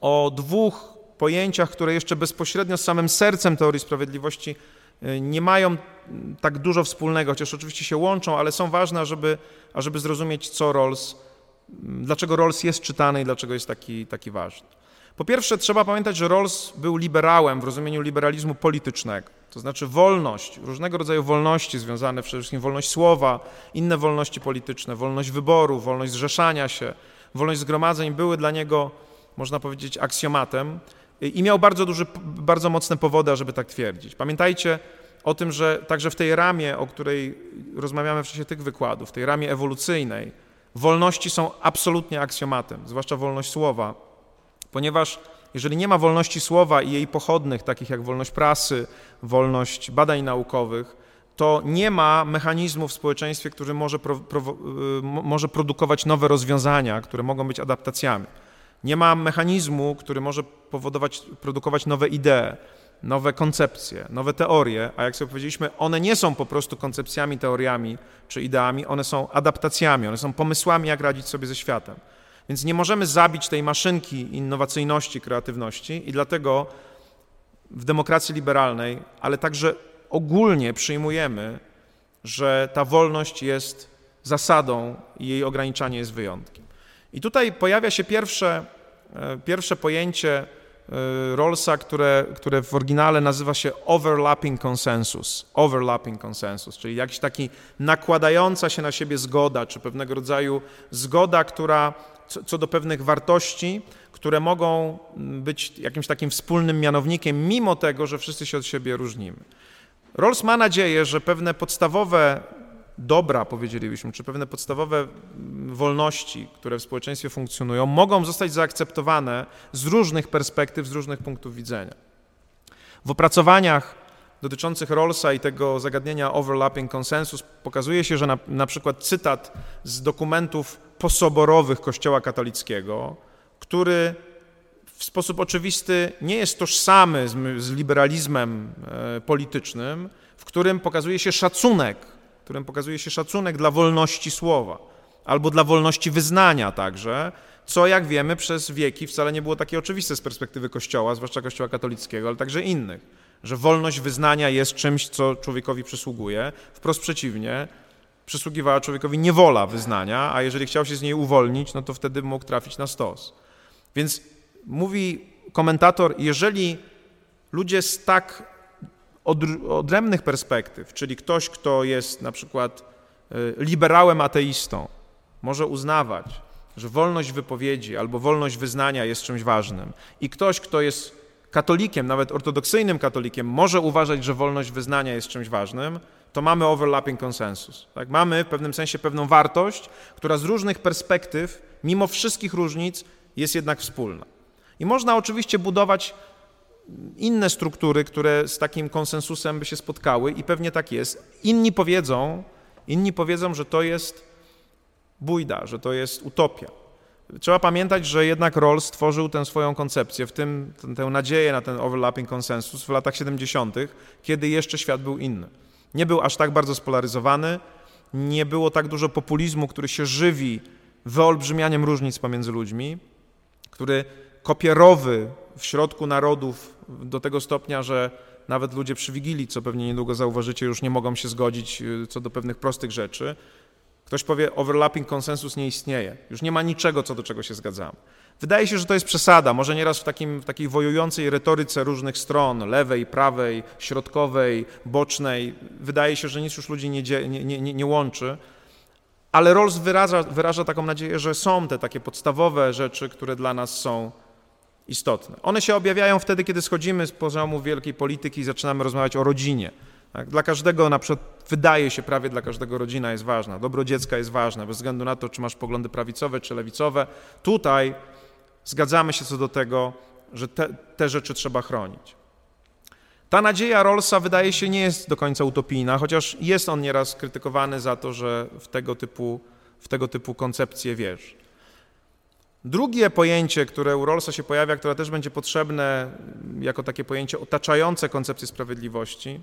o dwóch pojęciach, które jeszcze bezpośrednio z samym sercem teorii sprawiedliwości e, nie mają tak dużo wspólnego, chociaż oczywiście się łączą, ale są ważne, ażeby, ażeby zrozumieć, co Rawls, dlaczego Rawls jest czytany i dlaczego jest taki, taki ważny. Po pierwsze, trzeba pamiętać, że Rawls był liberałem w rozumieniu liberalizmu politycznego, to znaczy wolność, różnego rodzaju wolności związane przede wszystkim wolność słowa, inne wolności polityczne, wolność wyboru, wolność zrzeszania się, wolność zgromadzeń były dla niego, można powiedzieć, aksjomatem, i miał bardzo duży, bardzo mocne powody, żeby tak twierdzić. Pamiętajcie o tym, że także w tej ramie, o której rozmawiamy w czasie tych wykładów, tej ramie ewolucyjnej, wolności są absolutnie aksjomatem, zwłaszcza wolność słowa, ponieważ jeżeli nie ma wolności słowa i jej pochodnych, takich jak wolność prasy, wolność badań naukowych, to nie ma mechanizmu w społeczeństwie, który może, pro, pro, y, może produkować nowe rozwiązania, które mogą być adaptacjami. Nie ma mechanizmu, który może powodować, produkować nowe idee, nowe koncepcje, nowe teorie, a jak sobie powiedzieliśmy, one nie są po prostu koncepcjami, teoriami czy ideami, one są adaptacjami, one są pomysłami, jak radzić sobie ze światem. Więc nie możemy zabić tej maszynki innowacyjności, kreatywności i dlatego w demokracji liberalnej, ale także ogólnie przyjmujemy, że ta wolność jest zasadą i jej ograniczanie jest wyjątkiem. I tutaj pojawia się pierwsze, pierwsze pojęcie e, Rollsa, które, które w oryginale nazywa się overlapping consensus. Overlapping consensus, czyli jakiś taki nakładająca się na siebie zgoda, czy pewnego rodzaju zgoda, która co, do pewnych wartości, które mogą być jakimś takim wspólnym mianownikiem, mimo tego, że wszyscy się od siebie różnimy. Rawls ma nadzieję, że pewne podstawowe dobra, powiedzielibyśmy, czy pewne podstawowe wolności, które w społeczeństwie funkcjonują, mogą zostać zaakceptowane z różnych perspektyw, z różnych punktów widzenia. W opracowaniach dotyczących Rawlsa i tego zagadnienia overlapping consensus pokazuje się, że na, na przykład cytat z dokumentów posoborowych Kościoła katolickiego, który w sposób oczywisty nie jest tożsamy z, z liberalizmem e, politycznym, w którym pokazuje się szacunek, którym pokazuje się szacunek dla wolności słowa albo dla wolności wyznania także, co jak wiemy przez wieki wcale nie było takie oczywiste z perspektywy Kościoła, zwłaszcza Kościoła katolickiego, ale także innych, że wolność wyznania jest czymś, co człowiekowi przysługuje. Wprost przeciwnie, przysługiwała człowiekowi niewola wyznania, a jeżeli chciał się z niej uwolnić, no to wtedy mógł trafić na stos. Więc mówi komentator, jeżeli ludzie z tak odrębnych perspektyw, czyli ktoś, kto jest na przykład y, liberałem ateistą, może uznawać, że wolność wypowiedzi albo wolność wyznania jest czymś ważnym, i ktoś, kto jest katolikiem, nawet ortodoksyjnym katolikiem, może uważać, że wolność wyznania jest czymś ważnym, to mamy overlapping consensus. Tak? Mamy w pewnym sensie pewną wartość, która z różnych perspektyw, mimo wszystkich różnic, jest jednak wspólna. I można oczywiście budować inne struktury, które z takim konsensusem by się spotkały i pewnie tak jest. Inni powiedzą, inni powiedzą, że to jest bójda, że to jest utopia. Trzeba pamiętać, że jednak Rawls stworzył tę swoją koncepcję, w tym tę nadzieję na ten overlapping konsensus w latach 70., kiedy jeszcze świat był inny. Nie był aż tak bardzo spolaryzowany, nie było tak dużo populizmu, który się żywi wyolbrzymianiem różnic pomiędzy ludźmi, który kopierowy w środku narodów do tego stopnia, że nawet ludzie przy Wigilii, co pewnie niedługo zauważycie, już nie mogą się zgodzić y, co do pewnych prostych rzeczy. Ktoś powie, overlapping konsensus nie istnieje. Już nie ma niczego, co do czego się zgadzamy. Wydaje się, że to jest przesada, może nieraz w, takim, w takiej wojującej retoryce różnych stron, lewej, prawej, środkowej, bocznej. Wydaje się, że nic już ludzi nie, nie, nie, nie łączy, ale Rawls wyraża, wyraża taką nadzieję, że są te takie podstawowe rzeczy, które dla nas są istotne. One się objawiają wtedy, kiedy schodzimy z poziomu wielkiej polityki i zaczynamy rozmawiać o rodzinie. Tak? Dla każdego, na przykład wydaje się prawie dla każdego rodzina jest ważna, dobro dziecka jest ważne, bez względu na to, czy masz poglądy prawicowe czy lewicowe. Tutaj zgadzamy się co do tego, że te, te rzeczy trzeba chronić. Ta nadzieja Rollsa wydaje się nie jest do końca utopijna, chociaż jest on nieraz krytykowany za to, że w tego typu, w tego typu koncepcje wierzy. Drugie pojęcie, które u Rollsa się pojawia, które też będzie potrzebne jako takie pojęcie otaczające koncepcję sprawiedliwości,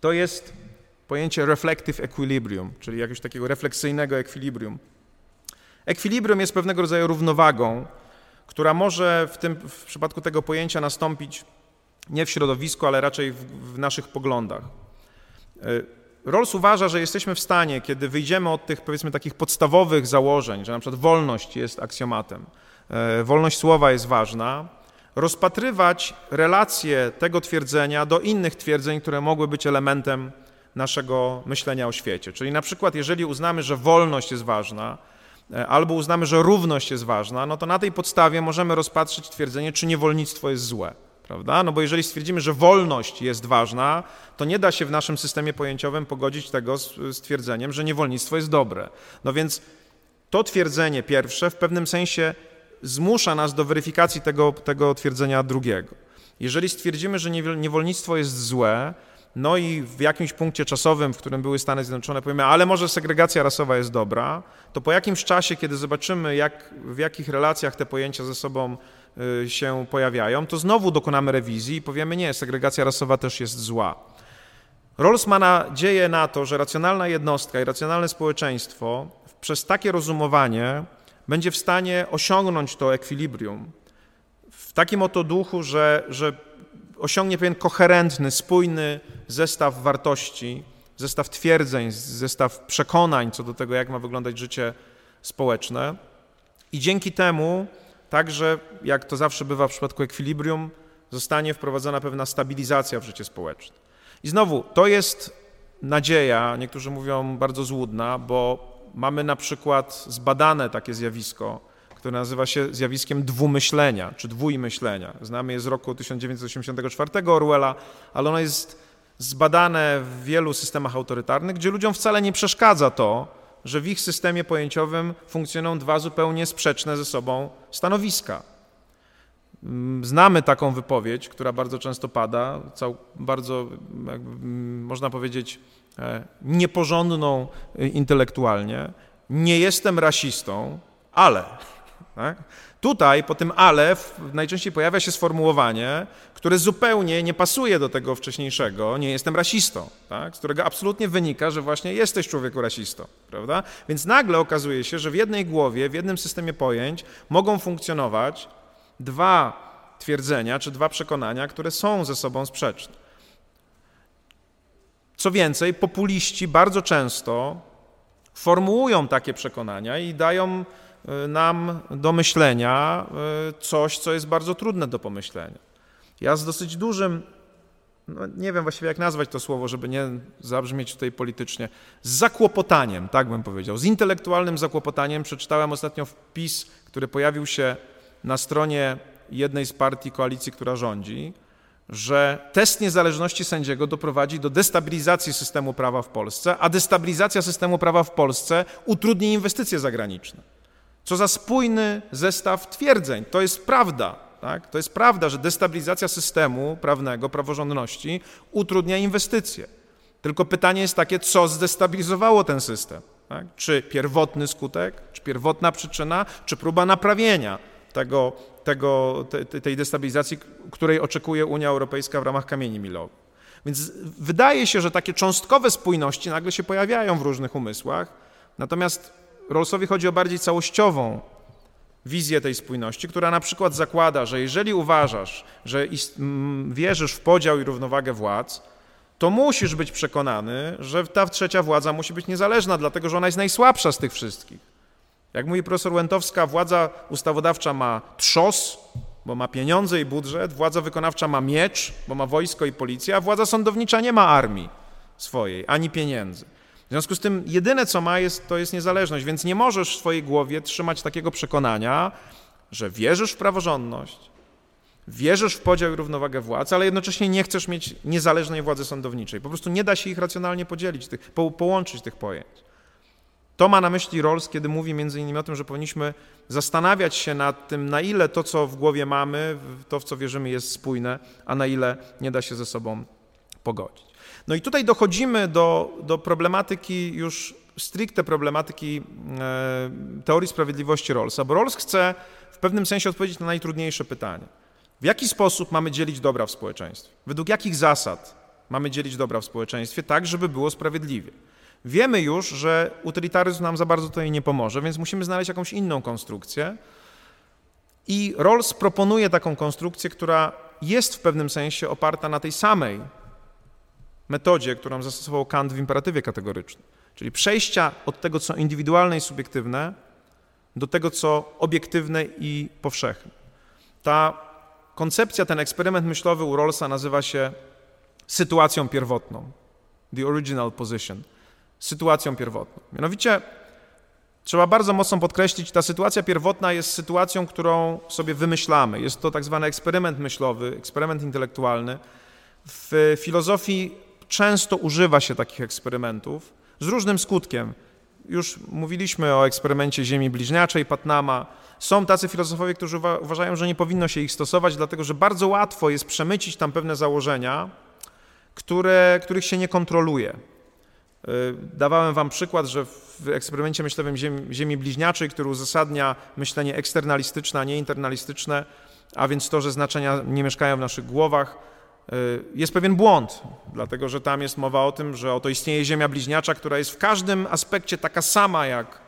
to jest pojęcie reflective equilibrium, czyli jakiegoś takiego refleksyjnego ekwilibrium. Ekwilibrium jest pewnego rodzaju równowagą, która może w, tym, w przypadku tego pojęcia nastąpić nie w środowisku, ale raczej w, w naszych poglądach. Rawls uważa, że jesteśmy w stanie, kiedy wyjdziemy od tych powiedzmy takich podstawowych założeń, że na przykład wolność jest aksjomatem, e, wolność słowa jest ważna, rozpatrywać relacje tego twierdzenia do innych twierdzeń, które mogły być elementem naszego myślenia o świecie. Czyli na przykład, jeżeli uznamy, że wolność jest ważna, e, albo uznamy, że równość jest ważna, no to na tej podstawie możemy rozpatrzyć twierdzenie, czy niewolnictwo jest złe. Prawda? No bo jeżeli stwierdzimy, że wolność jest ważna, to nie da się w naszym systemie pojęciowym pogodzić tego z, z twierdzeniem, że niewolnictwo jest dobre. No więc to twierdzenie pierwsze w pewnym sensie zmusza nas do weryfikacji tego, tego twierdzenia drugiego. Jeżeli stwierdzimy, że niewolnictwo jest złe, no i w jakimś punkcie czasowym, w którym były Stany Zjednoczone, powiemy, ale może segregacja rasowa jest dobra, to po jakimś czasie, kiedy zobaczymy, jak, w jakich relacjach te pojęcia ze sobą się pojawiają, to znowu dokonamy rewizji i powiemy, nie, segregacja rasowa też jest zła. Rawls ma nadzieję na to, że racjonalna jednostka i racjonalne społeczeństwo przez takie rozumowanie będzie w stanie osiągnąć to ekwilibrium w takim oto duchu, że, że osiągnie pewien koherentny, spójny zestaw wartości, zestaw twierdzeń, zestaw przekonań co do tego, jak ma wyglądać życie społeczne. I dzięki temu także, jak to zawsze bywa w przypadku ekwilibrium, zostanie wprowadzona pewna stabilizacja w życie społeczne. I znowu, to jest nadzieja, niektórzy mówią bardzo złudna, bo mamy na przykład zbadane takie zjawisko, które nazywa się zjawiskiem dwumyślenia czy dwójmyślenia. Znamy je z roku 1984 Orwella, ale ono jest zbadane w wielu systemach autorytarnych, gdzie ludziom wcale nie przeszkadza to, że w ich systemie pojęciowym funkcjonują dwa zupełnie sprzeczne ze sobą stanowiska. Mm, znamy taką wypowiedź, która bardzo często pada, bardzo, mm, można powiedzieć, e, nieporządną e, intelektualnie. Nie jestem rasistą, ale. [laughs] Tak? Tutaj po tym ale najczęściej pojawia się sformułowanie, które zupełnie nie pasuje do tego wcześniejszego, nie jestem rasistą, tak? z którego absolutnie wynika, że właśnie jesteś człowieku rasistą, prawda? Więc nagle okazuje się, że w jednej głowie, w jednym systemie pojęć mogą funkcjonować dwa twierdzenia czy dwa przekonania, które są ze sobą sprzeczne. Co więcej, populiści bardzo często formułują takie przekonania i dają nam do myślenia y, coś, co jest bardzo trudne do pomyślenia. Ja z dosyć dużym, no nie wiem właściwie jak nazwać to słowo, żeby nie zabrzmieć tutaj politycznie, z zakłopotaniem, tak bym powiedział, z intelektualnym zakłopotaniem przeczytałem ostatnio wpis, który pojawił się na stronie jednej z partii koalicji, która rządzi, że test niezależności sędziego doprowadzi do destabilizacji systemu prawa w Polsce, a destabilizacja systemu prawa w Polsce utrudni inwestycje zagraniczne. Co za spójny zestaw twierdzeń. To jest prawda. Tak? To jest prawda, że destabilizacja systemu prawnego, praworządności utrudnia inwestycje. Tylko pytanie jest takie, co zdestabilizowało ten system? Tak? Czy pierwotny skutek, czy pierwotna przyczyna, czy próba naprawienia tego, tego, te, tej destabilizacji, której oczekuje Unia Europejska w ramach kamieni milowych. Więc wydaje się, że takie cząstkowe spójności nagle się pojawiają w różnych umysłach, natomiast Rawlsowi chodzi o bardziej całościową wizję tej spójności, która na przykład zakłada, że jeżeli uważasz, że wierzysz w podział i równowagę władz, to musisz być przekonany, że ta trzecia władza musi być niezależna, dlatego że ona jest najsłabsza z tych wszystkich. Jak mówi profesor Łętowska, władza ustawodawcza ma trzos, bo ma pieniądze i budżet, władza wykonawcza ma miecz, bo ma wojsko i policję, a władza sądownicza nie ma armii swojej, ani pieniędzy. W związku z tym jedyne, co ma, jest, to jest niezależność, więc nie możesz w swojej głowie trzymać takiego przekonania, że wierzysz w praworządność, wierzysz w podział i równowagę władz, ale jednocześnie nie chcesz mieć niezależnej władzy sądowniczej. Po prostu nie da się ich racjonalnie podzielić, tych, po, połączyć tych pojęć. To ma na myśli Rawls, kiedy mówi między innymi o tym, że powinniśmy zastanawiać się nad tym, na ile to, co w głowie mamy, to, w co wierzymy, jest spójne, a na ile nie da się ze sobą pogodzić. No i tutaj dochodzimy do, do problematyki już stricte problematyki e, teorii sprawiedliwości Rawlsa, bo Rawls chce w pewnym sensie odpowiedzieć na najtrudniejsze pytanie. W jaki sposób mamy dzielić dobra w społeczeństwie? Według jakich zasad mamy dzielić dobra w społeczeństwie tak, żeby było sprawiedliwie? Wiemy już, że utylitaryzm nam za bardzo tutaj nie pomoże, więc musimy znaleźć jakąś inną konstrukcję. I Rawls proponuje taką konstrukcję, która jest w pewnym sensie oparta na tej samej metodzie, którą zastosował Kant w imperatywie kategorycznym, czyli przejścia od tego, co indywidualne i subiektywne, do tego, co obiektywne i powszechne. Ta koncepcja, ten eksperyment myślowy u Rawlsa nazywa się sytuacją pierwotną, the original position sytuacją pierwotną. Mianowicie trzeba bardzo mocno podkreślić, ta sytuacja pierwotna jest sytuacją, którą sobie wymyślamy. Jest to tak zwany eksperyment myślowy, eksperyment intelektualny. W filozofii często używa się takich eksperymentów z różnym skutkiem. Już mówiliśmy o eksperymencie Ziemi Bliźniaczej Patnama. Są tacy filozofowie, którzy uważają, że nie powinno się ich stosować, dlatego że bardzo łatwo jest przemycić tam pewne założenia, które, których się nie kontroluje. Y, dawałem wam przykład, że w eksperymencie myślowym Ziemi, Ziemi bliźniaczej, który uzasadnia myślenie eksternalistyczne, a nie internalistyczne, a więc to, że znaczenia nie mieszkają w naszych głowach, jest pewien błąd, dlatego że tam jest mowa o tym, że oto istnieje Ziemia bliźniacza, która jest w każdym aspekcie taka sama jak,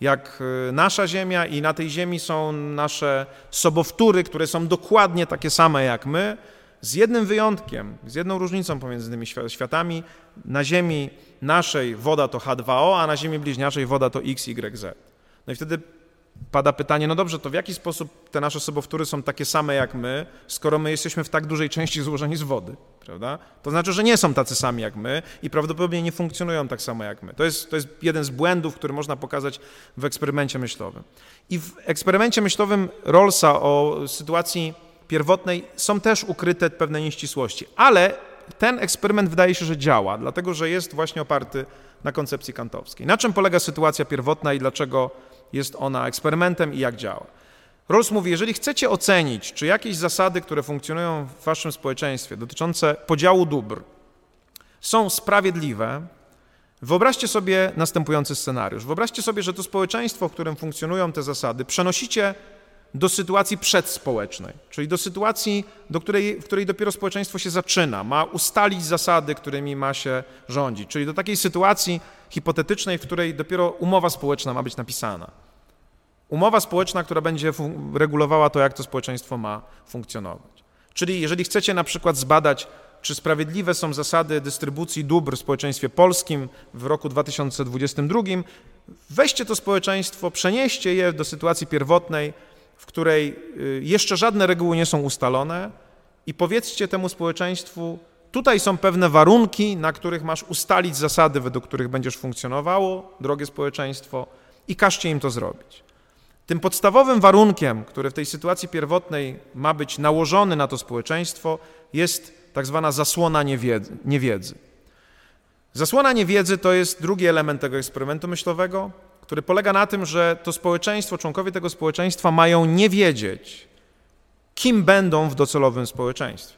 jak y, nasza Ziemia i na tej Ziemi są nasze sobowtóry, które są dokładnie takie same jak my, z jednym wyjątkiem, z jedną różnicą pomiędzy tymi światami. Na Ziemi naszej woda to H2O, a na Ziemi bliźniaczej woda to XYZ. No i wtedy pada pytanie, no dobrze, to w jaki sposób te nasze sobowtóry są takie same jak my, skoro my jesteśmy w tak dużej części złożeni z wody, prawda? To znaczy, że nie są tacy sami jak my i prawdopodobnie nie funkcjonują tak samo jak my. To jest, to jest jeden z błędów, który można pokazać w eksperymencie myślowym. I w eksperymencie myślowym Rollsa o sytuacji pierwotnej są też ukryte pewne nieścisłości, ale ten eksperyment wydaje się, że działa, dlatego że jest właśnie oparty na koncepcji kantowskiej. Na czym polega sytuacja pierwotna i dlaczego jest ona eksperymentem i jak działa? Rawls mówi, jeżeli chcecie ocenić, czy jakieś zasady, które funkcjonują w waszym społeczeństwie dotyczące podziału dóbr są sprawiedliwe, wyobraźcie sobie następujący scenariusz. Wyobraźcie sobie, że to społeczeństwo, w którym funkcjonują te zasady, przenosicie do sytuacji przedspołecznej, czyli do sytuacji, do której, w której dopiero społeczeństwo się zaczyna, ma ustalić zasady, którymi ma się rządzić, czyli do takiej sytuacji hipotetycznej, w której dopiero umowa społeczna ma być napisana. Umowa społeczna, która będzie regulowała to, jak to społeczeństwo ma funkcjonować. Czyli jeżeli chcecie na przykład zbadać, czy sprawiedliwe są zasady dystrybucji dóbr w społeczeństwie polskim w roku 2022, weźcie to społeczeństwo, przenieście je do sytuacji pierwotnej, w której y, jeszcze żadne reguły nie są ustalone i powiedzcie temu społeczeństwu, tutaj są pewne warunki, na których masz ustalić zasady, według których będziesz funkcjonowało, drogie społeczeństwo, i każcie im to zrobić. Tym podstawowym warunkiem, który w tej sytuacji pierwotnej ma być nałożony na to społeczeństwo, jest tak zwana zasłona niewiedzy. niewiedzy. Zasłona niewiedzy to jest drugi element tego eksperymentu myślowego który polega na tym, że to społeczeństwo, członkowie tego społeczeństwa mają nie wiedzieć, kim będą w docelowym społeczeństwie.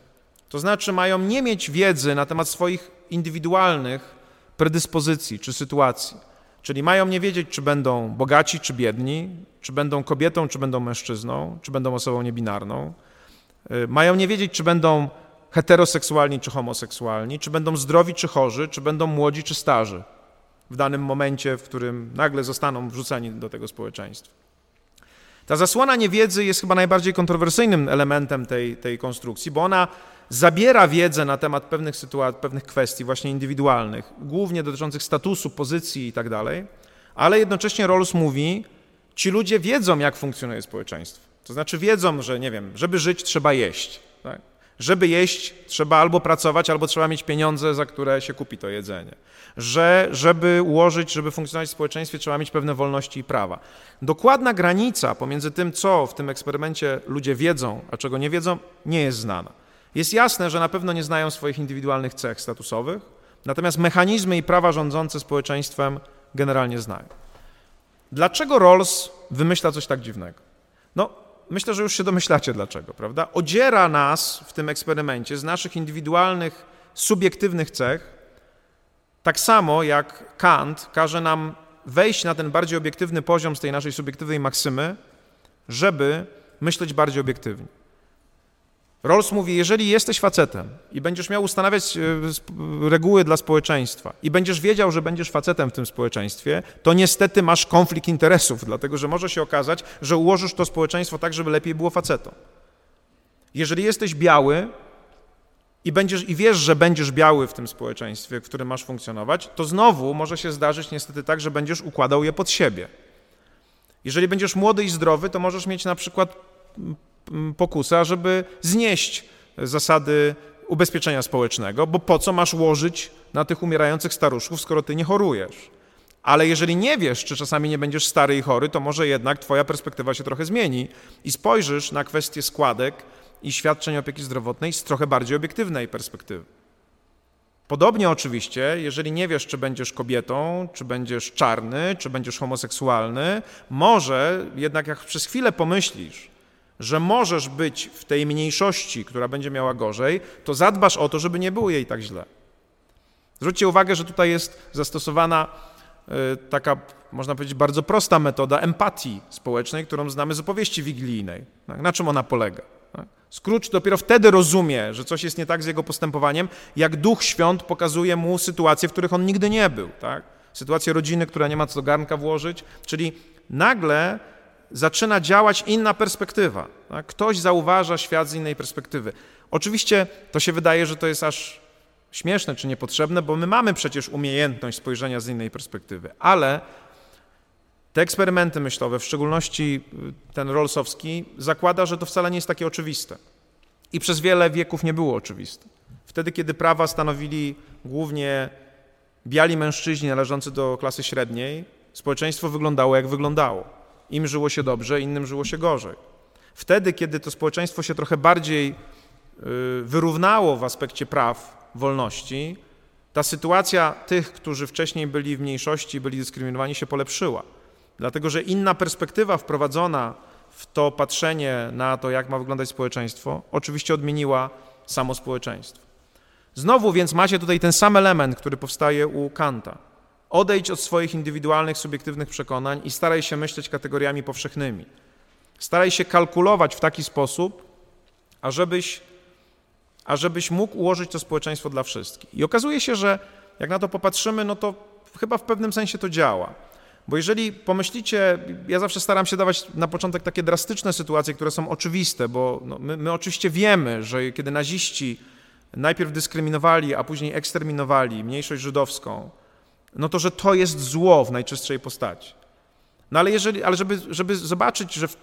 To znaczy, mają nie mieć wiedzy na temat swoich indywidualnych predyspozycji czy sytuacji. Czyli mają nie wiedzieć, czy będą bogaci, czy biedni, czy będą kobietą, czy będą mężczyzną, czy będą osobą niebinarną. Y, mają nie wiedzieć, czy będą heteroseksualni, czy homoseksualni, czy będą zdrowi, czy chorzy, czy będą młodzi, czy starzy w danym momencie, w którym nagle zostaną wrzuceni do tego społeczeństwa. Ta zasłona niewiedzy jest chyba najbardziej kontrowersyjnym elementem tej, tej konstrukcji, bo ona zabiera wiedzę na temat pewnych sytuacji, pewnych kwestii właśnie indywidualnych, głównie dotyczących statusu, pozycji i tak dalej, ale jednocześnie Rawls mówi, ci ludzie wiedzą, jak funkcjonuje społeczeństwo. To znaczy wiedzą, że nie wiem, żeby żyć trzeba jeść. Tak? Żeby jeść, trzeba albo pracować, albo trzeba mieć pieniądze, za które się kupi to jedzenie. Że żeby ułożyć, żeby funkcjonować w społeczeństwie, trzeba mieć pewne wolności i prawa. Dokładna granica pomiędzy tym, co w tym eksperymencie ludzie wiedzą, a czego nie wiedzą, nie jest znana. Jest jasne, że na pewno nie znają swoich indywidualnych cech statusowych, natomiast mechanizmy i prawa rządzące społeczeństwem generalnie znają. Dlaczego Rawls wymyśla coś tak dziwnego? No, myślę, że już się domyślacie dlaczego, prawda? Odziera nas w tym eksperymencie z naszych indywidualnych, subiektywnych cech, tak samo jak Kant każe nam wejść na ten bardziej obiektywny poziom z tej naszej subiektywnej maksymy, żeby myśleć bardziej obiektywnie. Rawls mówi, jeżeli jesteś facetem i będziesz miał ustanawiać e, reguły dla społeczeństwa i będziesz wiedział, że będziesz facetem w tym społeczeństwie, to niestety masz konflikt interesów, [laughs] dlatego że może się okazać, że ułożysz to społeczeństwo tak, żeby lepiej było facetom. Jeżeli jesteś biały i, będziesz, i wiesz, że będziesz biały w tym społeczeństwie, w którym masz funkcjonować, to znowu może się zdarzyć niestety tak, że będziesz układał je pod siebie. Jeżeli będziesz młody i zdrowy, to możesz mieć na przykład pokusa, żeby znieść zasady ubezpieczenia społecznego, bo po co masz łożyć na tych umierających staruszków, skoro ty nie chorujesz? Ale jeżeli nie wiesz, czy czasami nie będziesz stary i chory, to może jednak twoja perspektywa się trochę zmieni i spojrzysz na kwestie składek i świadczeń opieki zdrowotnej z trochę bardziej obiektywnej perspektywy. Podobnie oczywiście, jeżeli nie wiesz, czy będziesz kobietą, czy będziesz czarny, czy będziesz homoseksualny, może jednak jak przez chwilę pomyślisz, że możesz być w tej mniejszości, która będzie miała gorzej, to zadbasz o to, żeby nie było jej tak źle. Zwróćcie uwagę, że tutaj jest zastosowana y, taka, można powiedzieć, bardzo prosta metoda empatii społecznej, którą znamy z opowieści wigilijnej. Tak, na czym ona polega? Tak? Scrooge dopiero wtedy rozumie, że coś jest nie tak z jego postępowaniem, jak Duch Świąt pokazuje mu sytuacje, w których on nigdy nie był. Tak? Sytuację rodziny, która nie ma co do garnka włożyć, czyli nagle zaczyna działać inna perspektywa. Tak? Ktoś zauważa świat z innej perspektywy. Oczywiście to się wydaje, że to jest aż śmieszne czy niepotrzebne, bo my mamy przecież umiejętność spojrzenia z innej perspektywy, ale te eksperymenty myślowe, w szczególności y, ten Rollsowski, zakłada, że to wcale nie jest takie oczywiste. I przez wiele wieków nie było oczywiste. Wtedy, kiedy prawa stanowili głównie biali mężczyźni należący do klasy średniej, społeczeństwo wyglądało jak wyglądało. Im żyło się dobrze, innym żyło się gorzej. Wtedy, kiedy to społeczeństwo się trochę bardziej y, wyrównało w aspekcie praw, wolności, ta sytuacja tych, którzy wcześniej byli w mniejszości, byli dyskryminowani, się polepszyła. Dlatego, że inna perspektywa wprowadzona w to patrzenie na to, jak ma wyglądać społeczeństwo, oczywiście odmieniła samo społeczeństwo. Znowu więc macie tutaj ten sam element, który powstaje u Kanta. Odejdź od swoich indywidualnych, subiektywnych przekonań i staraj się myśleć kategoriami powszechnymi. Staraj się kalkulować w taki sposób, ażebyś, ażebyś mógł ułożyć to społeczeństwo dla wszystkich. I okazuje się, że jak na to popatrzymy, no to chyba w pewnym sensie to działa. Bo jeżeli pomyślicie, ja zawsze staram się dawać na początek takie drastyczne sytuacje, które są oczywiste, bo no, my, my oczywiście wiemy, że kiedy naziści najpierw dyskryminowali, a później eksterminowali mniejszość żydowską, no to że to jest zło w najczystszej postaci. No ale, jeżeli, ale żeby, żeby zobaczyć, że w,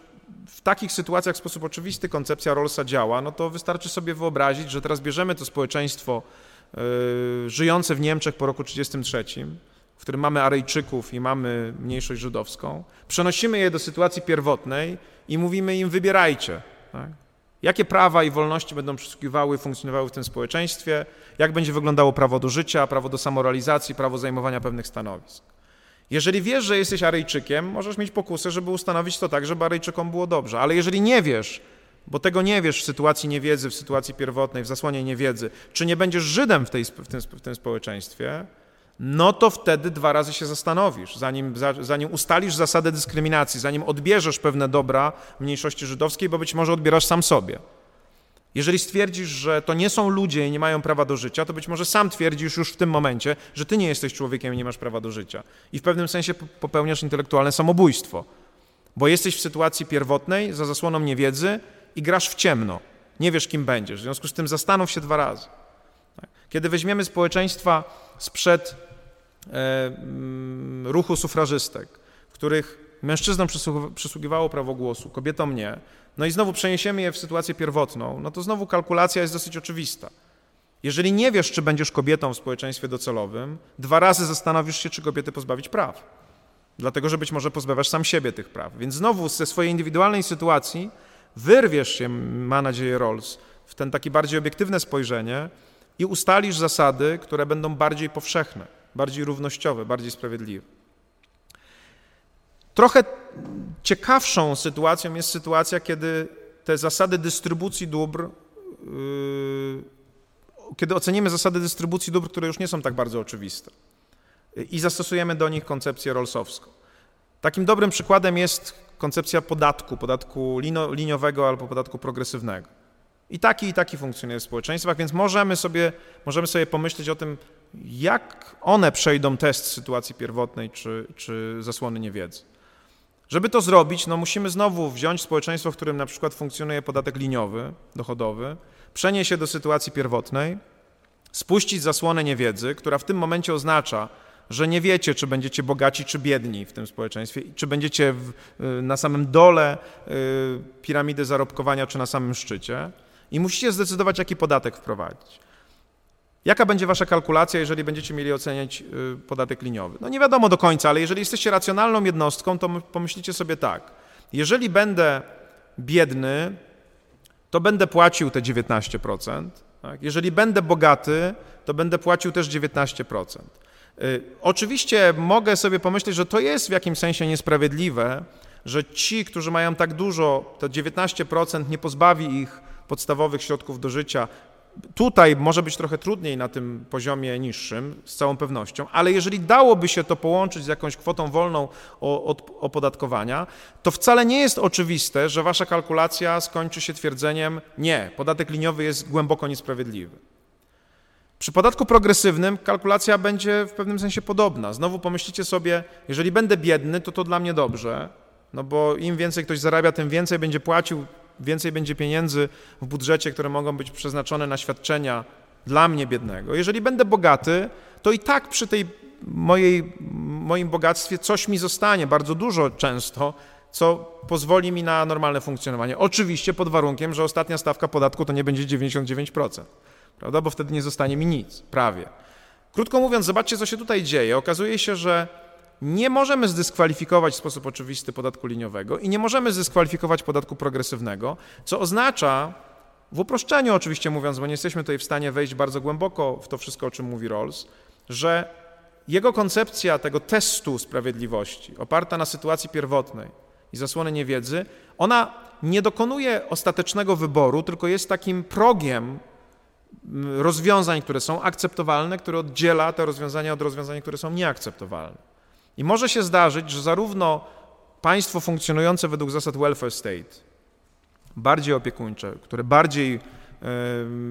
w takich sytuacjach w sposób oczywisty koncepcja Rollsa działa, no to wystarczy sobie wyobrazić, że teraz bierzemy to społeczeństwo yy, żyjące w Niemczech po roku 1933, w którym mamy Arejczyków i mamy mniejszość żydowską, przenosimy je do sytuacji pierwotnej i mówimy im wybierajcie. Tak? Jakie prawa i wolności będą przysługiwały, funkcjonowały w tym społeczeństwie, jak będzie wyglądało prawo do życia, prawo do samorealizacji, prawo zajmowania pewnych stanowisk. Jeżeli wiesz, że jesteś Aryjczykiem, możesz mieć pokusę, żeby ustanowić to tak, żeby Aryjczykom było dobrze. Ale jeżeli nie wiesz, bo tego nie wiesz w sytuacji niewiedzy, w sytuacji pierwotnej, w zasłonie niewiedzy, czy nie będziesz Żydem w, tej, w, tym, w tym społeczeństwie, no to wtedy dwa razy się zastanowisz, zanim, zanim ustalisz zasadę dyskryminacji, zanim odbierzesz pewne dobra mniejszości żydowskiej, bo być może odbierasz sam sobie. Jeżeli stwierdzisz, że to nie są ludzie i nie mają prawa do życia, to być może sam twierdzisz już w tym momencie, że ty nie jesteś człowiekiem i nie masz prawa do życia. I w pewnym sensie popełniasz intelektualne samobójstwo, bo jesteś w sytuacji pierwotnej, za zasłoną niewiedzy i grasz w ciemno. Nie wiesz, kim będziesz. W związku z tym zastanów się dwa razy. Tak? Kiedy weźmiemy społeczeństwa sprzed ruchu sufrażystek, w których mężczyznom przysługiwało prawo głosu, kobietom nie, no i znowu przeniesiemy je w sytuację pierwotną, no to znowu kalkulacja jest dosyć oczywista. Jeżeli nie wiesz, czy będziesz kobietą w społeczeństwie docelowym, dwa razy zastanowisz się, czy kobiety pozbawić praw. Dlatego, że być może pozbawiasz sam siebie tych praw. Więc znowu ze swojej indywidualnej sytuacji wyrwiesz się, ma nadzieję, Rolls, w ten taki bardziej obiektywne spojrzenie i ustalisz zasady, które będą bardziej powszechne bardziej równościowe, bardziej sprawiedliwe. Trochę ciekawszą sytuacją jest sytuacja, kiedy te zasady dystrybucji dóbr, yy, kiedy ocenimy zasady dystrybucji dóbr, które już nie są tak bardzo oczywiste i zastosujemy do nich koncepcję rolsowską. Takim dobrym przykładem jest koncepcja podatku, podatku liniowego albo podatku progresywnego. I taki i taki funkcjonuje w społeczeństwach, więc możemy sobie, możemy sobie pomyśleć o tym, jak one przejdą test sytuacji pierwotnej czy, czy zasłony niewiedzy. Żeby to zrobić, no musimy znowu wziąć społeczeństwo, w którym na przykład funkcjonuje podatek liniowy, dochodowy, przenieść się do sytuacji pierwotnej, spuścić zasłonę niewiedzy, która w tym momencie oznacza, że nie wiecie, czy będziecie bogaci, czy biedni w tym społeczeństwie, czy będziecie w, y, na samym dole y, piramidy zarobkowania, czy na samym szczycie. I musicie zdecydować, jaki podatek wprowadzić. Jaka będzie wasza kalkulacja, jeżeli będziecie mieli oceniać y, podatek liniowy? No nie wiadomo do końca, ale jeżeli jesteście racjonalną jednostką, to pomyślicie sobie tak. Jeżeli będę biedny, to będę płacił te 19%. Tak? Jeżeli będę bogaty, to będę płacił też 19%. Y, oczywiście mogę sobie pomyśleć, że to jest w jakimś sensie niesprawiedliwe, że ci, którzy mają tak dużo, to 19% nie pozbawi ich podstawowych środków do życia. Tutaj może być trochę trudniej na tym poziomie niższym, z całą pewnością, ale jeżeli dałoby się to połączyć z jakąś kwotą wolną od opodatkowania, to wcale nie jest oczywiste, że wasza kalkulacja skończy się twierdzeniem: nie, podatek liniowy jest głęboko niesprawiedliwy. Przy podatku progresywnym kalkulacja będzie w pewnym sensie podobna. Znowu pomyślicie sobie, jeżeli będę biedny, to to dla mnie dobrze, no bo im więcej ktoś zarabia, tym więcej będzie płacił, więcej będzie pieniędzy w budżecie, które mogą być przeznaczone na świadczenia dla mnie biednego. Jeżeli będę bogaty, to i tak przy tej mojej, moim bogactwie coś mi zostanie, bardzo dużo często, co pozwoli mi na normalne funkcjonowanie. Oczywiście pod warunkiem, że ostatnia stawka podatku to nie będzie 99% prawda? Bo wtedy nie zostanie mi nic, prawie. Krótko mówiąc, zobaczcie, co się tutaj dzieje. Okazuje się, że nie możemy zdyskwalifikować w sposób oczywisty podatku liniowego i nie możemy zdyskwalifikować podatku progresywnego, co oznacza, w uproszczeniu oczywiście mówiąc, bo nie jesteśmy tutaj w stanie wejść bardzo głęboko w to wszystko, o czym mówi Rawls, że jego koncepcja tego testu sprawiedliwości, oparta na sytuacji pierwotnej i zasłony niewiedzy, ona nie dokonuje ostatecznego wyboru, tylko jest takim progiem rozwiązań, które są akceptowalne, które oddziela te rozwiązania od rozwiązań, które są nieakceptowalne. I może się zdarzyć, że zarówno państwo funkcjonujące według zasad welfare state, bardziej opiekuńcze, które bardziej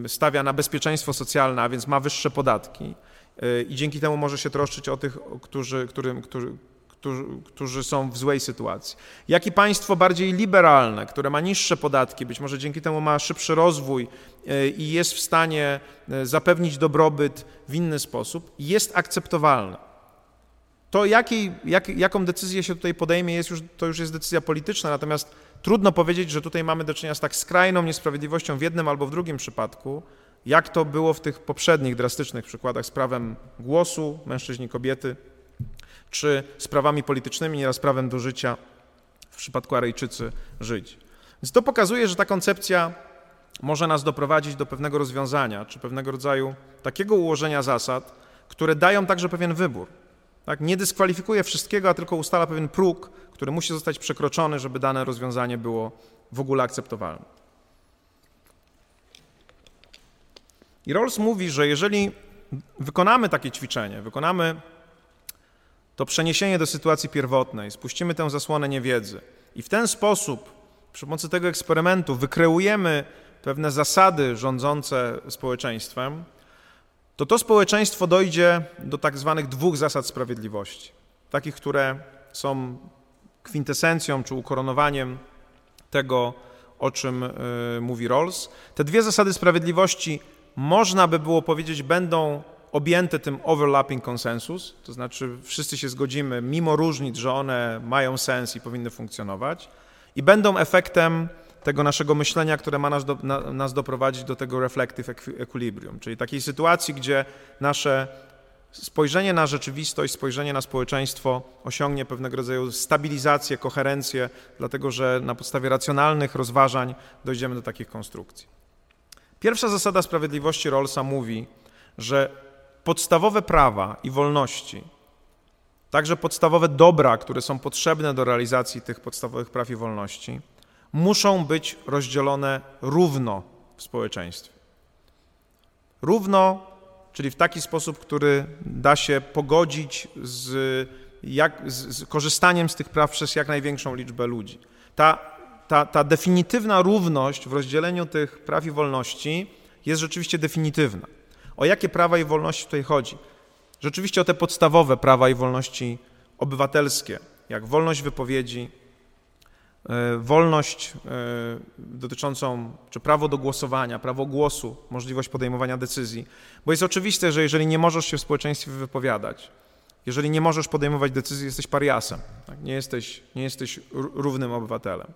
stawia na bezpieczeństwo socjalne, a więc ma wyższe podatki e, i dzięki temu może się troszczyć o tych, którzy, którym, którzy, którzy, którzy są w złej sytuacji. Jak i państwo bardziej liberalne, które ma niższe podatki, być może dzięki temu ma szybszy rozwój e, i jest w stanie e, zapewnić dobrobyt w inny sposób, jest akceptowalne. To, jakiej, jak, jaką decyzję się tutaj podejmie, jest już, to już jest decyzja polityczna, natomiast trudno powiedzieć, że tutaj mamy do czynienia z tak skrajną niesprawiedliwością w jednym albo w drugim przypadku, jak to było w tych poprzednich drastycznych przykładach z prawem głosu mężczyźni, kobiety, czy sprawami politycznymi, nieraz prawem do życia, w przypadku Arejczycy żyć. Więc to pokazuje, że ta koncepcja może nas doprowadzić do pewnego rozwiązania, czy pewnego rodzaju takiego ułożenia zasad, które dają także pewien wybór. Tak? Nie dyskwalifikuje wszystkiego, a tylko ustala pewien próg, który musi zostać przekroczony, żeby dane rozwiązanie było w ogóle akceptowalne. I Rawls mówi, że jeżeli wykonamy takie ćwiczenie, wykonamy to przeniesienie do sytuacji pierwotnej, spuścimy tę zasłonę niewiedzy i w ten sposób, przy pomocy tego eksperymentu, wykreujemy pewne zasady rządzące społeczeństwem, to to społeczeństwo dojdzie do tak zwanych dwóch zasad sprawiedliwości. Takich, które są kwintesencją czy ukoronowaniem tego, o czym y, mówi Rawls. Te dwie zasady sprawiedliwości, można by było powiedzieć, będą objęte tym overlapping konsensus, to znaczy wszyscy się zgodzimy, mimo różnic, że one mają sens i powinny funkcjonować, i będą efektem tego naszego myślenia, które ma nas, do, na, nas doprowadzić do tego reflective equilibrium, czyli takiej sytuacji, gdzie nasze spojrzenie na rzeczywistość, spojrzenie na społeczeństwo osiągnie pewnego rodzaju stabilizację, koherencję, dlatego że na podstawie racjonalnych rozważań dojdziemy do takich konstrukcji. Pierwsza zasada sprawiedliwości Rawlsa mówi, że podstawowe prawa i wolności, także podstawowe dobra, które są potrzebne do realizacji tych podstawowych praw i wolności, muszą być rozdzielone równo w społeczeństwie. Równo, czyli w taki sposób, który da się pogodzić z, jak, z, z korzystaniem z tych praw przez jak największą liczbę ludzi. Ta, ta, ta definitywna równość w rozdzieleniu tych praw i wolności jest rzeczywiście definitywna. O jakie prawa i wolności tutaj chodzi? Rzeczywiście o te podstawowe prawa i wolności obywatelskie, jak wolność wypowiedzi, wolność e, dotyczącą, czy prawo do głosowania, prawo głosu, możliwość podejmowania decyzji. Bo jest oczywiste, że jeżeli nie możesz się w społeczeństwie wypowiadać, jeżeli nie możesz podejmować decyzji, jesteś pariasem, tak? nie, jesteś, nie jesteś równym obywatelem.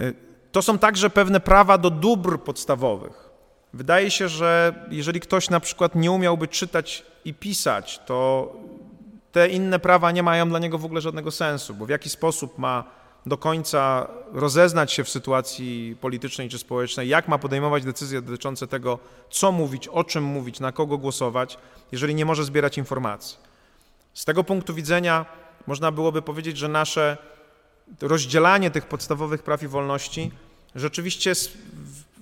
E, to są także pewne prawa do dóbr podstawowych. Wydaje się, że jeżeli ktoś na przykład nie umiałby czytać i pisać, to te inne prawa nie mają dla niego w ogóle żadnego sensu, bo w jaki sposób ma do końca rozeznać się w sytuacji politycznej czy społecznej, jak ma podejmować decyzje dotyczące tego, co mówić, o czym mówić, na kogo głosować, jeżeli nie może zbierać informacji. Z tego punktu widzenia można byłoby powiedzieć, że nasze rozdzielanie tych podstawowych praw i wolności rzeczywiście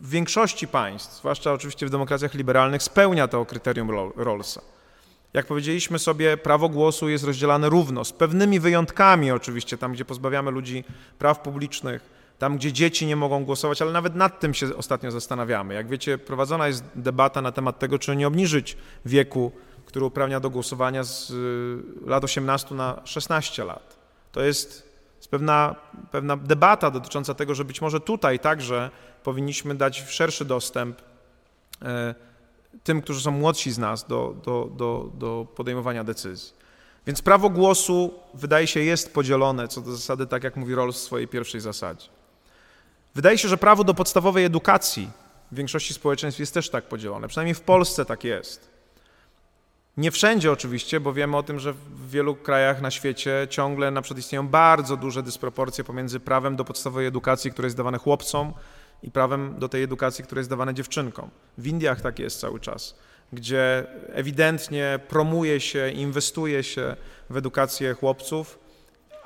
w większości państw, zwłaszcza oczywiście w demokracjach liberalnych, spełnia to kryterium Rawlsa. Jak powiedzieliśmy sobie, prawo głosu jest rozdzielane równo, z pewnymi wyjątkami oczywiście, tam gdzie pozbawiamy ludzi praw publicznych, tam gdzie dzieci nie mogą głosować, ale nawet nad tym się ostatnio zastanawiamy. Jak wiecie, prowadzona jest debata na temat tego, czy nie obniżyć wieku, który uprawnia do głosowania z y, lat 18 na 16 lat. To jest pewna, pewna debata dotycząca tego, że być może tutaj także powinniśmy dać szerszy dostęp e, tym, którzy są młodsi z nas do, do, do, do podejmowania decyzji. Więc prawo głosu wydaje się jest podzielone co do zasady, tak jak mówi Rawls w swojej pierwszej zasadzie. Wydaje się, że prawo do podstawowej edukacji w większości społeczeństw jest też tak podzielone. Przynajmniej w Polsce tak jest. Nie wszędzie oczywiście, bo wiemy o tym, że w wielu krajach na świecie ciągle na przykład istnieją bardzo duże dysproporcje pomiędzy prawem do podstawowej edukacji, które jest dawane chłopcom, i prawem do tej edukacji, która jest dawana dziewczynkom. W Indiach tak jest cały czas, gdzie ewidentnie promuje się, inwestuje się w edukację chłopców,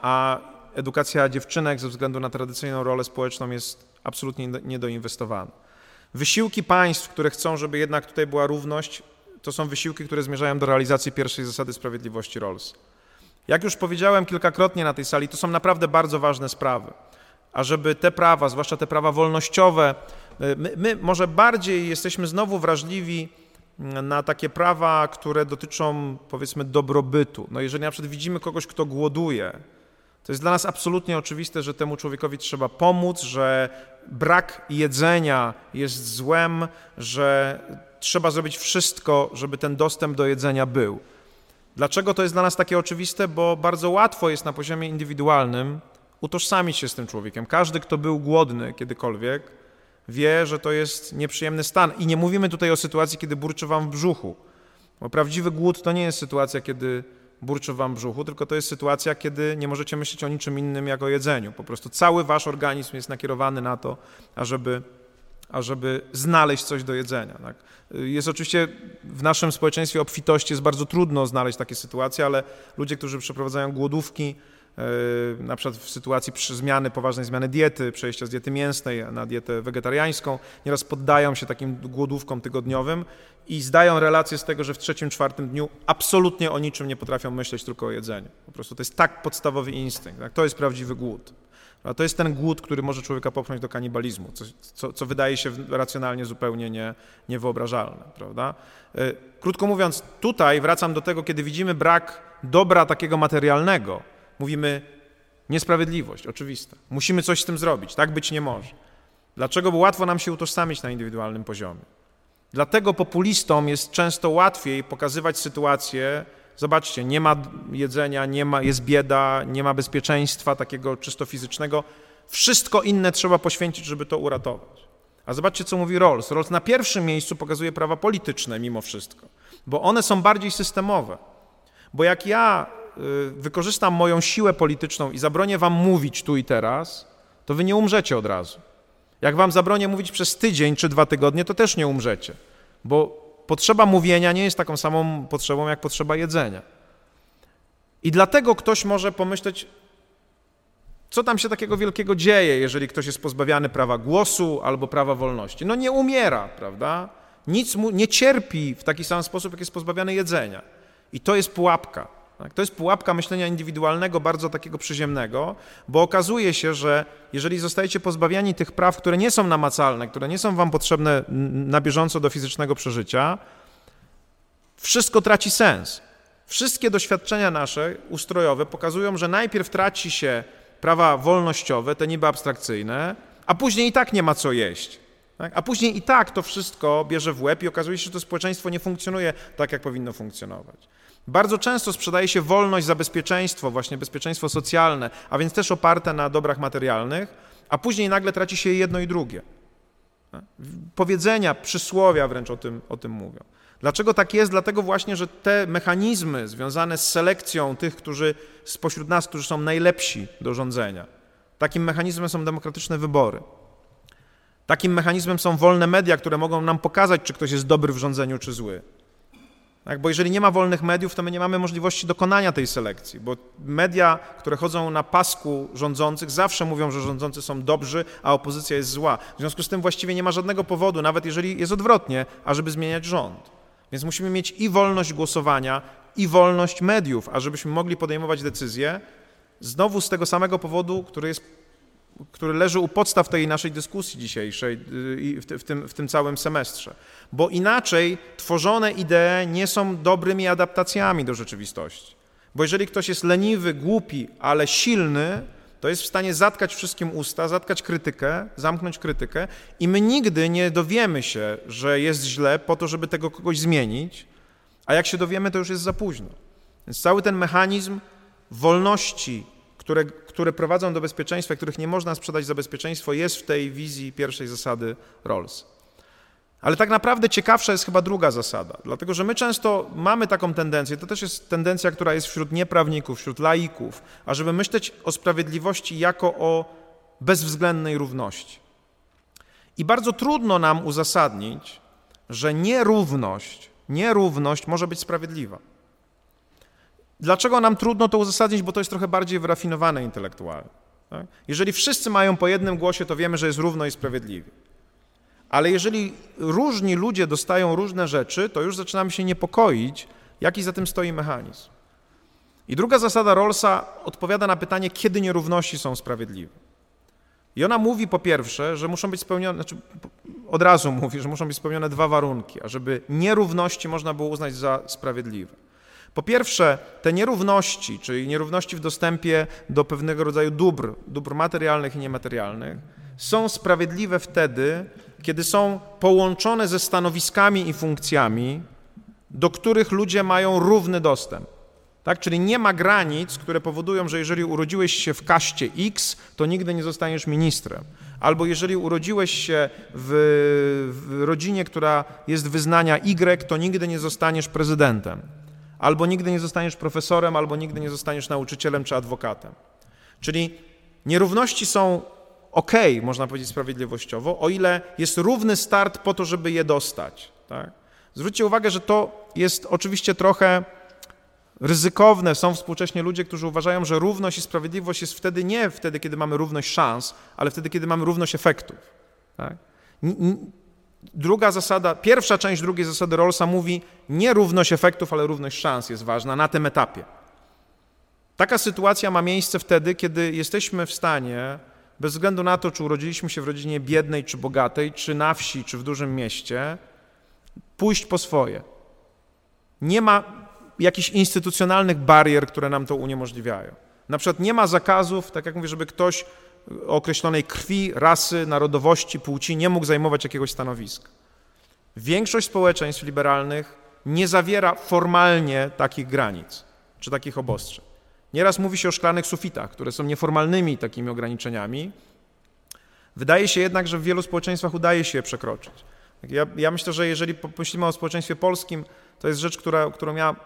a edukacja dziewczynek ze względu na tradycyjną rolę społeczną jest absolutnie niedoinwestowana. Wysiłki państw, które chcą, żeby jednak tutaj była równość, to są wysiłki, które zmierzają do realizacji pierwszej zasady sprawiedliwości Rolls. Jak już powiedziałem kilkakrotnie na tej sali, to są naprawdę bardzo ważne sprawy. A żeby te prawa, zwłaszcza te prawa wolnościowe, my, my może bardziej jesteśmy znowu wrażliwi na takie prawa, które dotyczą powiedzmy dobrobytu. No jeżeli na przykład widzimy kogoś, kto głoduje, to jest dla nas absolutnie oczywiste, że temu człowiekowi trzeba pomóc, że brak jedzenia jest złem, że trzeba zrobić wszystko, żeby ten dostęp do jedzenia był. Dlaczego to jest dla nas takie oczywiste? Bo bardzo łatwo jest na poziomie indywidualnym utożsamić się z tym człowiekiem. Każdy, kto był głodny kiedykolwiek, wie, że to jest nieprzyjemny stan. I nie mówimy tutaj o sytuacji, kiedy burczy wam w brzuchu. Bo prawdziwy głód to nie jest sytuacja, kiedy burczy wam w brzuchu, tylko to jest sytuacja, kiedy nie możecie myśleć o niczym innym jak o jedzeniu. Po prostu cały wasz organizm jest nakierowany na to, ażeby ażeby znaleźć coś do jedzenia. Tak? Jest oczywiście w naszym społeczeństwie obfitości jest bardzo trudno znaleźć takie sytuacje, ale ludzie, którzy przeprowadzają głodówki, na przykład w sytuacji zmiany, poważnej zmiany diety, przejścia z diety mięsnej na dietę wegetariańską, nieraz poddają się takim głodówkom tygodniowym i zdają relację z tego, że w trzecim, czwartym dniu absolutnie o niczym nie potrafią myśleć, tylko o jedzeniu. Po prostu to jest tak podstawowy instynkt. Tak? To jest prawdziwy głód. To jest ten głód, który może człowieka popchnąć do kanibalizmu, co, co, co wydaje się racjonalnie zupełnie nie, niewyobrażalne, prawda? E, krótko mówiąc, tutaj wracam do tego, kiedy widzimy brak dobra takiego materialnego, mówimy niesprawiedliwość, oczywista. Musimy coś z tym zrobić, tak być nie może. Dlaczego? Bo łatwo nam się utożsamić na indywidualnym poziomie. Dlatego populistom jest często łatwiej pokazywać sytuację, Zobaczcie, nie ma jedzenia, nie ma, jest bieda, nie ma bezpieczeństwa takiego czysto fizycznego. Wszystko inne trzeba poświęcić, żeby to uratować. A zobaczcie, co mówi Rawls. Rawls na pierwszym miejscu pokazuje prawa polityczne mimo wszystko, bo one są bardziej systemowe. Bo jak ja wykorzystam moją siłę polityczną i zabronię wam mówić tu i teraz, to wy nie umrzecie od razu. Jak wam zabronię mówić przez tydzień czy dwa tygodnie, to też nie umrzecie, bo potrzeba mówienia nie jest taką samą potrzebą jak potrzeba jedzenia. I dlatego ktoś może pomyśleć, co tam się takiego wielkiego dzieje, jeżeli ktoś jest pozbawiany prawa głosu albo prawa wolności. No nie umiera, prawda? Nic mu nie cierpi w taki sam sposób, jak jest pozbawiany jedzenia. I to jest pułapka. Tak? To jest pułapka myślenia indywidualnego, bardzo takiego przyziemnego, bo okazuje się, że jeżeli zostajecie pozbawiani tych praw, które nie są namacalne, które nie są wam potrzebne na bieżąco do fizycznego przeżycia, wszystko traci sens. Wszystkie doświadczenia nasze ustrojowe pokazują, że najpierw traci się prawa wolnościowe, te niby abstrakcyjne, a później i tak nie ma co jeść. Tak? A później i tak to wszystko bierze w łeb i okazuje się, że to społeczeństwo nie funkcjonuje tak, jak powinno funkcjonować. Bardzo często sprzedaje się wolność za bezpieczeństwo, właśnie bezpieczeństwo socjalne, a więc też oparte na dobrach materialnych, a później nagle traci się jedno i drugie. Powiedzenia, przysłowia wręcz o tym, o tym mówią. Dlaczego tak jest? Dlatego właśnie, że te mechanizmy związane z selekcją tych, którzy spośród nas, którzy są najlepsi do rządzenia, takim mechanizmem są demokratyczne wybory. Takim mechanizmem są wolne media, które mogą nam pokazać, czy ktoś jest dobry w rządzeniu, czy zły. Tak? Bo jeżeli nie ma wolnych mediów, to my nie mamy możliwości dokonania tej selekcji, bo media, które chodzą na pasku rządzących, zawsze mówią, że rządzący są dobrzy, a opozycja jest zła. W związku z tym właściwie nie ma żadnego powodu, nawet jeżeli jest odwrotnie, ażeby zmieniać rząd. Więc musimy mieć i wolność głosowania, i wolność mediów, ażebyśmy mogli podejmować decyzje, znowu z tego samego powodu, który jest który leży u podstaw tej naszej dyskusji dzisiejszej y, i w, tym, w tym całym semestrze. Bo inaczej tworzone idee nie są dobrymi adaptacjami do rzeczywistości. Bo jeżeli ktoś jest leniwy, głupi, ale silny, to jest w stanie zatkać wszystkim usta, zatkać krytykę, zamknąć krytykę i my nigdy nie dowiemy się, że jest źle po to, żeby tego kogoś zmienić, a jak się dowiemy, to już jest za późno. Więc cały ten mechanizm wolności, które, które prowadzą do bezpieczeństwa, których nie można sprzedać za bezpieczeństwo, jest w tej wizji pierwszej zasady Rawls. Ale tak naprawdę ciekawsza jest chyba druga zasada, dlatego że my często mamy taką tendencję, to też jest tendencja, która jest wśród nieprawników, wśród laików, ażeby myśleć o sprawiedliwości jako o bezwzględnej równości. I bardzo trudno nam uzasadnić, że nierówność, nierówność może być sprawiedliwa. Dlaczego nam trudno to uzasadnić? Bo to jest trochę bardziej wyrafinowane intelektualnie. Tak? Jeżeli wszyscy mają po jednym głosie, to wiemy, że jest równo i sprawiedliwie. Ale jeżeli różni ludzie dostają różne rzeczy, to już zaczynamy się niepokoić, jaki za tym stoi mechanizm. I druga zasada Rawlsa odpowiada na pytanie, kiedy nierówności są sprawiedliwe. I ona mówi po pierwsze, że muszą być spełnione, znaczy od razu mówi, że muszą być spełnione dwa warunki, ażeby nierówności można było uznać za sprawiedliwe. Po pierwsze, te nierówności, czyli nierówności w dostępie do pewnego rodzaju dóbr, dóbr materialnych i niematerialnych, są sprawiedliwe wtedy, kiedy są połączone ze stanowiskami i funkcjami, do których ludzie mają równy dostęp. Tak? Czyli nie ma granic, które powodują, że jeżeli urodziłeś się w kaście X, to nigdy nie zostaniesz ministrem. Albo jeżeli urodziłeś się w, w rodzinie, która jest wyznania Y, to nigdy nie zostaniesz prezydentem. Albo nigdy nie zostaniesz profesorem, albo nigdy nie zostaniesz nauczycielem czy adwokatem. Czyli nierówności są ok, można powiedzieć sprawiedliwościowo, o ile jest równy start po to, żeby je dostać. Tak? Zwróćcie uwagę, że to jest oczywiście trochę ryzykowne. Są współcześnie ludzie, którzy uważają, że równość i sprawiedliwość jest wtedy nie wtedy, kiedy mamy równość szans, ale wtedy, kiedy mamy równość efektów. Tak? Druga zasada, pierwsza część drugiej zasady Rawlsa mówi, nie równość efektów, ale równość szans jest ważna na tym etapie. Taka sytuacja ma miejsce wtedy, kiedy jesteśmy w stanie, bez względu na to, czy urodziliśmy się w rodzinie biednej czy bogatej, czy na wsi, czy w dużym mieście, pójść po swoje. Nie ma jakichś instytucjonalnych barier, które nam to uniemożliwiają. Na przykład nie ma zakazów, tak jak mówię, żeby ktoś określonej krwi, rasy, narodowości, płci nie mógł zajmować jakiegoś stanowiska. Większość społeczeństw liberalnych nie zawiera formalnie takich granic czy takich obostrzeń. Nieraz mówi się o szklanych sufitach, które są nieformalnymi takimi ograniczeniami. Wydaje się jednak, że w wielu społeczeństwach udaje się je przekroczyć. Ja, ja myślę, że jeżeli pomyślimy o społeczeństwie polskim, to jest rzecz, która, którą ja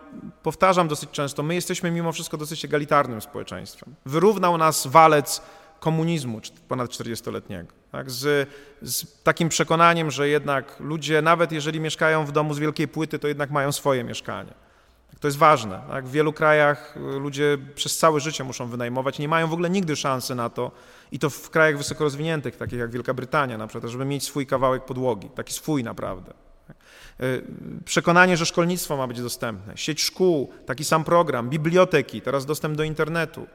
powtarzam dosyć często. My jesteśmy mimo wszystko dosyć egalitarnym społeczeństwem. Wyrównał nas walec komunizmu ponad 40-letniego. Tak? Z, z, takim przekonaniem, że jednak ludzie, nawet jeżeli mieszkają w domu z wielkiej płyty, to jednak mają swoje mieszkanie. To jest ważne. Tak? W wielu krajach y, ludzie przez całe życie muszą wynajmować, nie mają w ogóle nigdy szansy na to, i to w krajach wysoko rozwiniętych, takich jak Wielka Brytania na przykład, żeby mieć swój kawałek podłogi, taki swój naprawdę. Y, przekonanie, że szkolnictwo ma być dostępne, sieć szkół, taki sam program, biblioteki, teraz dostęp do internetu,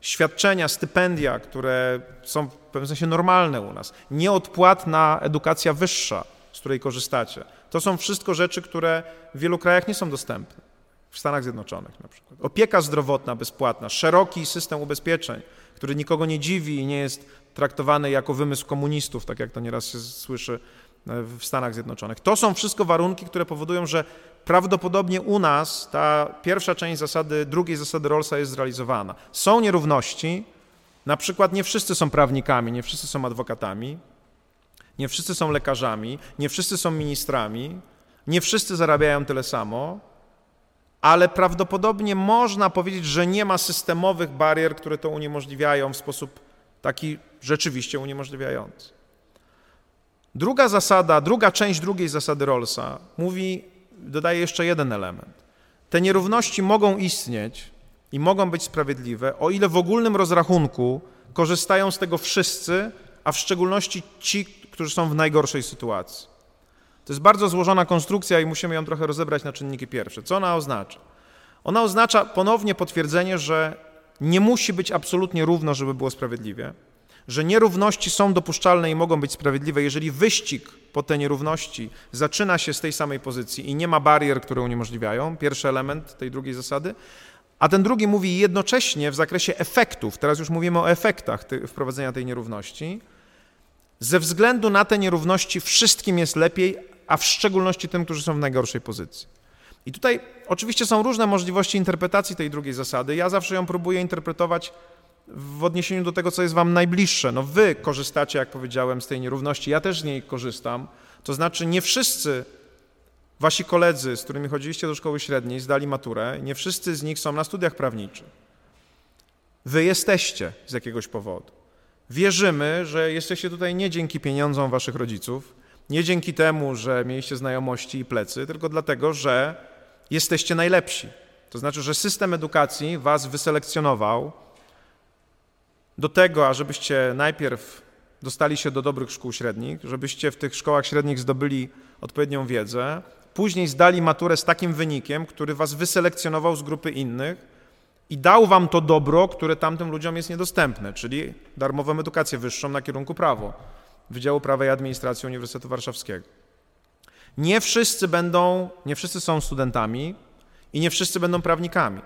świadczenia, stypendia, które są w pewnym sensie normalne u nas, nieodpłatna edukacja wyższa, z której korzystacie. To są wszystko rzeczy, które w wielu krajach nie są dostępne. W Stanach Zjednoczonych na przykład. Opieka zdrowotna bezpłatna, szeroki system ubezpieczeń, który nikogo nie dziwi i nie jest traktowany jako wymysł komunistów, tak jak to nieraz się słyszy e, w Stanach Zjednoczonych. To są wszystko warunki, które powodują, że prawdopodobnie u nas ta pierwsza część zasady, drugiej zasady Rawlsa jest zrealizowana. Są nierówności, na przykład nie wszyscy są prawnikami, nie wszyscy są adwokatami, nie wszyscy są lekarzami, nie wszyscy są ministrami, nie wszyscy zarabiają tyle samo, ale prawdopodobnie można powiedzieć, że nie ma systemowych barier, które to uniemożliwiają w sposób taki rzeczywiście uniemożliwiający. Druga zasada, druga część drugiej zasady Rawlsa mówi, dodaję jeszcze jeden element. Te nierówności mogą istnieć i mogą być sprawiedliwe, o ile w ogólnym rozrachunku korzystają z tego wszyscy, a w szczególności ci, którzy są w najgorszej sytuacji. To jest bardzo złożona konstrukcja i musimy ją trochę rozebrać na czynniki pierwsze. Co ona oznacza? Ona oznacza ponownie potwierdzenie, że nie musi być absolutnie równo, żeby było sprawiedliwie, że nierówności są dopuszczalne i mogą być sprawiedliwe, jeżeli wyścig po te nierówności zaczyna się z tej samej pozycji i nie ma barier, które uniemożliwiają, pierwszy element tej drugiej zasady, a ten drugi mówi jednocześnie w zakresie efektów, teraz już mówimy o efektach wprowadzenia tej nierówności, ze względu na te nierówności wszystkim jest lepiej, a w szczególności tym, którzy są w najgorszej pozycji. I tutaj oczywiście są różne możliwości interpretacji tej drugiej zasady. Ja zawsze ją próbuję interpretować w odniesieniu do tego, co jest wam najbliższe. No wy korzystacie, jak powiedziałem, z tej nierówności, ja też z niej korzystam. To znaczy nie wszyscy wasi koledzy, z którymi chodziliście do szkoły średniej, zdali maturę, nie wszyscy z nich są na studiach prawniczych. Wy jesteście z jakiegoś powodu. Wierzymy, że jesteście tutaj nie dzięki pieniądzom waszych rodziców, nie dzięki temu, że mieliście znajomości i plecy, tylko dlatego, że jesteście najlepsi. To znaczy, że system edukacji was wyselekcjonował do tego, ażebyście najpierw dostali się do dobrych szkół średnich, żebyście w tych szkołach średnich zdobyli odpowiednią wiedzę, później zdali maturę z takim wynikiem, który was wyselekcjonował z grupy innych i dał wam to dobro, które tamtym ludziom jest niedostępne, czyli darmową edukację wyższą na kierunku prawo, Wydziału Prawa i Administracji Uniwersytetu Warszawskiego. Nie wszyscy będą, nie wszyscy są studentami i nie wszyscy będą prawnikami.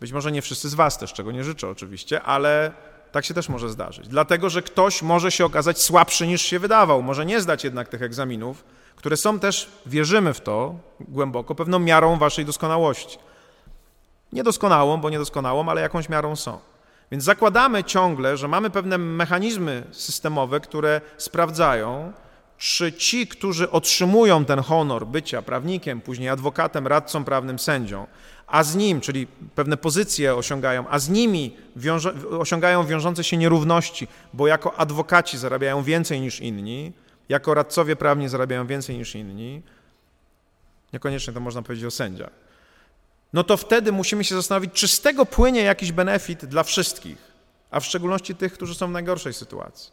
Być może nie wszyscy z Was też, czego nie życzę oczywiście, ale tak się też może zdarzyć. Dlatego, że ktoś może się okazać słabszy niż się wydawał, może nie zdać jednak tych egzaminów, które są też, wierzymy w to głęboko, pewną miarą Waszej doskonałości. Niedoskonałą, bo niedoskonałą, ale jakąś miarą są. Więc zakładamy ciągle, że mamy pewne mechanizmy systemowe, które sprawdzają, czy ci, którzy otrzymują ten honor bycia prawnikiem, później adwokatem, radcą prawnym, sędzią, a z nim, czyli pewne pozycje osiągają, a z nimi wiąże, osiągają wiążące się nierówności, bo jako adwokaci zarabiają więcej niż inni, jako radcowie prawni zarabiają więcej niż inni, niekoniecznie to można powiedzieć o sędziach, no to wtedy musimy się zastanowić, czy z tego płynie jakiś benefit dla wszystkich, a w szczególności tych, którzy są w najgorszej sytuacji.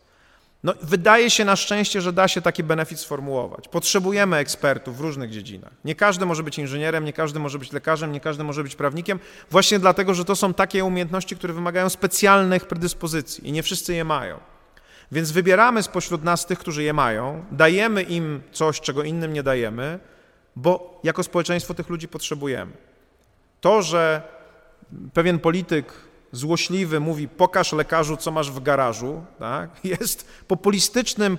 No, wydaje się na szczęście, że da się taki benefit sformułować. Potrzebujemy ekspertów w różnych dziedzinach. Nie każdy może być inżynierem, nie każdy może być lekarzem, nie każdy może być prawnikiem, właśnie dlatego, że to są takie umiejętności, które wymagają specjalnych predyspozycji i nie wszyscy je mają. Więc wybieramy spośród nas tych, którzy je mają, dajemy im coś, czego innym nie dajemy, bo jako społeczeństwo tych ludzi potrzebujemy. To, że pewien polityk złośliwy mówi pokaż lekarzu, co masz w garażu, tak? [laughs] jest populistycznym,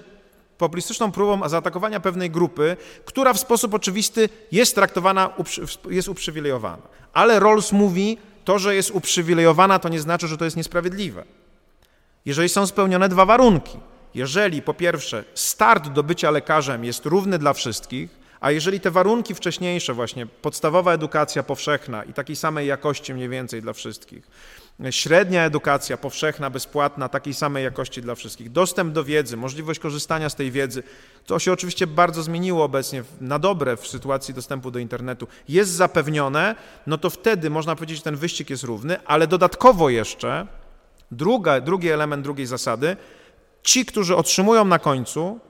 populistyczną próbą zaatakowania pewnej grupy, która w sposób oczywisty jest traktowana, jest uprzywilejowana. Ale Rawls mówi, to, że jest uprzywilejowana, to nie znaczy, że to jest niesprawiedliwe. Jeżeli są spełnione dwa warunki, jeżeli po pierwsze start do bycia lekarzem jest równy dla wszystkich, a jeżeli te warunki wcześniejsze, właśnie podstawowa edukacja powszechna i takiej samej jakości mniej więcej dla wszystkich, średnia edukacja powszechna, bezpłatna, takiej samej jakości dla wszystkich, dostęp do wiedzy, możliwość korzystania z tej wiedzy, to się oczywiście bardzo zmieniło obecnie na dobre w sytuacji dostępu do internetu, jest zapewnione, no to wtedy można powiedzieć, że ten wyścig jest równy, ale dodatkowo jeszcze druga, drugi element drugiej zasady, ci, którzy otrzymują na końcu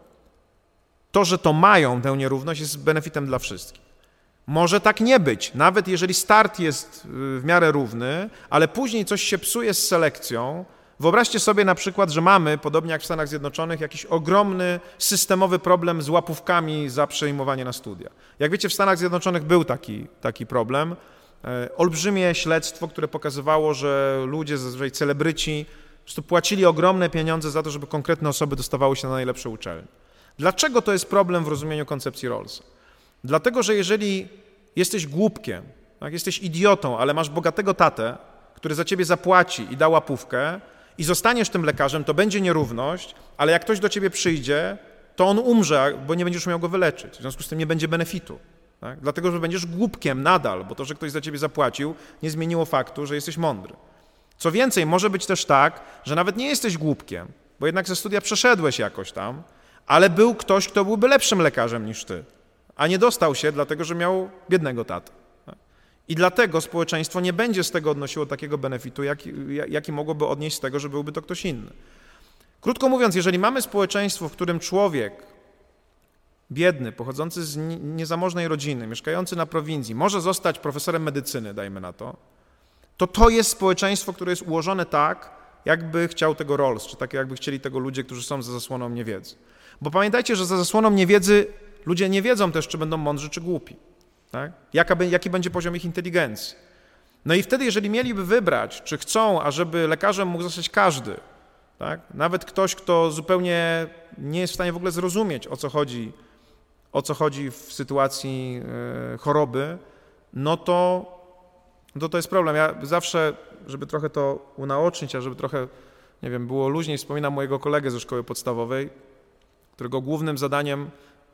to, że to mają tę nierówność, jest benefitem dla wszystkich. Może tak nie być, nawet jeżeli start jest y, w miarę równy, ale później coś się psuje z selekcją. Wyobraźcie sobie na przykład, że mamy, podobnie jak w Stanach Zjednoczonych, jakiś ogromny systemowy problem z łapówkami za przejmowanie na studia. Jak wiecie, w Stanach Zjednoczonych był taki, taki problem. E, olbrzymie śledztwo, które pokazywało, że ludzie, zazwyczaj celebryci, płacili ogromne pieniądze za to, żeby konkretne osoby dostawały się na najlepsze uczelnie. Dlaczego to jest problem w rozumieniu koncepcji Rawlsa? Dlatego, że jeżeli jesteś głupkiem, tak, jesteś idiotą, ale masz bogatego tatę, który za ciebie zapłaci i da łapówkę i zostaniesz tym lekarzem, to będzie nierówność, ale jak ktoś do ciebie przyjdzie, to on umrze, bo nie będziesz miał go wyleczyć. W związku z tym nie będzie benefitu. Tak? Dlatego, że będziesz głupkiem nadal, bo to, że ktoś za ciebie zapłacił, nie zmieniło faktu, że jesteś mądry. Co więcej, może być też tak, że nawet nie jesteś głupkiem, bo jednak ze studia przeszedłeś jakoś tam, ale był ktoś, kto byłby lepszym lekarzem niż ty. A nie dostał się, dlatego że miał biednego tatę. I dlatego społeczeństwo nie będzie z tego odnosiło takiego benefitu, jaki, jaki mogłoby odnieść z tego, że byłby to ktoś inny. Krótko mówiąc, jeżeli mamy społeczeństwo, w którym człowiek biedny, pochodzący z niezamożnej rodziny, mieszkający na prowincji, może zostać profesorem medycyny, dajmy na to, to to jest społeczeństwo, które jest ułożone tak, jakby chciał tego Rawls, czy tak jakby chcieli tego ludzie, którzy są za zasłoną niewiedzy. Bo pamiętajcie, że za zasłoną niewiedzy ludzie nie wiedzą też, czy będą mądrzy, czy głupi. Tak? Jaka, jaki będzie poziom ich inteligencji. No i wtedy, jeżeli mieliby wybrać, czy chcą, ażeby lekarzem mógł zostać każdy, tak? nawet ktoś, kto zupełnie nie jest w stanie w ogóle zrozumieć, o co chodzi, o co chodzi w sytuacji e, choroby, no to, to to jest problem. Ja zawsze, żeby trochę to unaocznić, a żeby trochę, nie wiem, było luźniej, wspominam mojego kolegę ze szkoły podstawowej, którego głównym zadaniem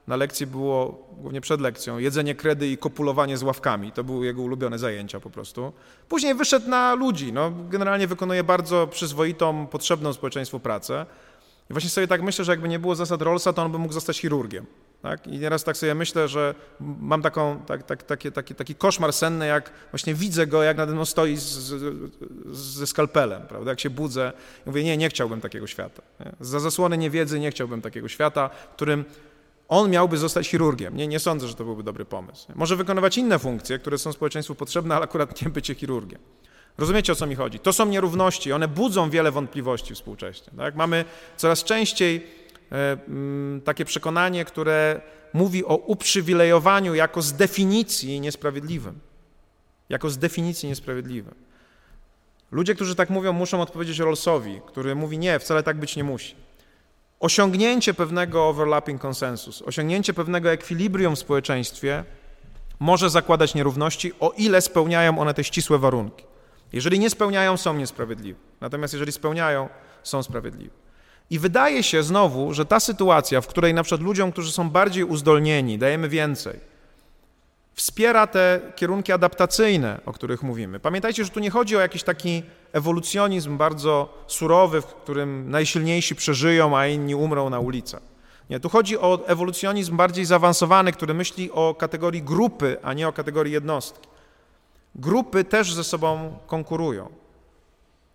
na lekcji było, głównie przed lekcją, jedzenie kredy i kopulowanie z ławkami. To były jego ulubione zajęcia po prostu. Później wyszedł na ludzi. No, generalnie wykonuje bardzo przyzwoitą, potrzebną społeczeństwu pracę. I właśnie sobie tak myślę, że jakby nie było zasad Rollsa, to on by mógł zostać chirurgiem. Tak? I nieraz tak sobie myślę, że mam taką, tak, tak, taki, taki, taki koszmar senny, jak właśnie widzę go, jak nade mną stoi z, z, ze skalpelem, prawda? Jak się budzę i mówię, nie, nie chciałbym takiego świata. Nie? Za zasłony niewiedzy nie chciałbym takiego świata, w którym on miałby zostać chirurgiem. Nie, nie sądzę, że to byłby dobry pomysł. Może wykonywać inne funkcje, które są społeczeństwu potrzebne, ale akurat nie bycie chirurgiem. Rozumiecie, o co mi chodzi? To są nierówności, one budzą wiele wątpliwości współcześnie. Tak? Mamy coraz częściej e, m, takie przekonanie, które mówi o uprzywilejowaniu jako z definicji niesprawiedliwym. Jako z definicji niesprawiedliwym. Ludzie, którzy tak mówią, muszą odpowiedzieć Rollsowi, który mówi nie, wcale tak być nie musi. Osiągnięcie pewnego overlapping konsensus, osiągnięcie pewnego ekwilibrium w społeczeństwie może zakładać nierówności, o ile spełniają one te ścisłe warunki. Jeżeli nie spełniają, są niesprawiedliwe. Natomiast jeżeli spełniają, są sprawiedliwe. I wydaje się znowu, że ta sytuacja, w której na przykład ludziom, którzy są bardziej uzdolnieni, dajemy więcej, wspiera te kierunki adaptacyjne, o których mówimy. Pamiętajcie, że tu nie chodzi o jakiś taki ewolucjonizm bardzo surowy, w którym najsilniejsi przeżyją, a inni umrą na ulicach. Nie, tu chodzi o ewolucjonizm bardziej zaawansowany, który myśli o kategorii grupy, a nie o kategorii jednostki. Grupy też ze sobą konkurują.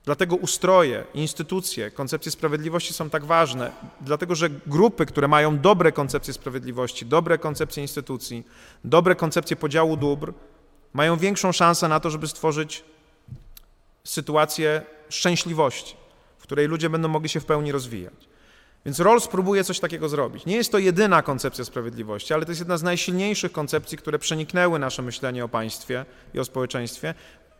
Dlatego ustroje, instytucje, koncepcje sprawiedliwości są tak ważne, dlatego że grupy, które mają dobre koncepcje sprawiedliwości, dobre koncepcje instytucji, dobre koncepcje podziału dóbr, mają większą szansę na to, żeby stworzyć sytuację szczęśliwości, w której ludzie będą mogli się w pełni rozwijać. Więc Rawls próbuje coś takiego zrobić. Nie jest to jedyna koncepcja sprawiedliwości, ale to jest jedna z najsilniejszych koncepcji, które przeniknęły nasze myślenie o państwie i o społeczeństwie.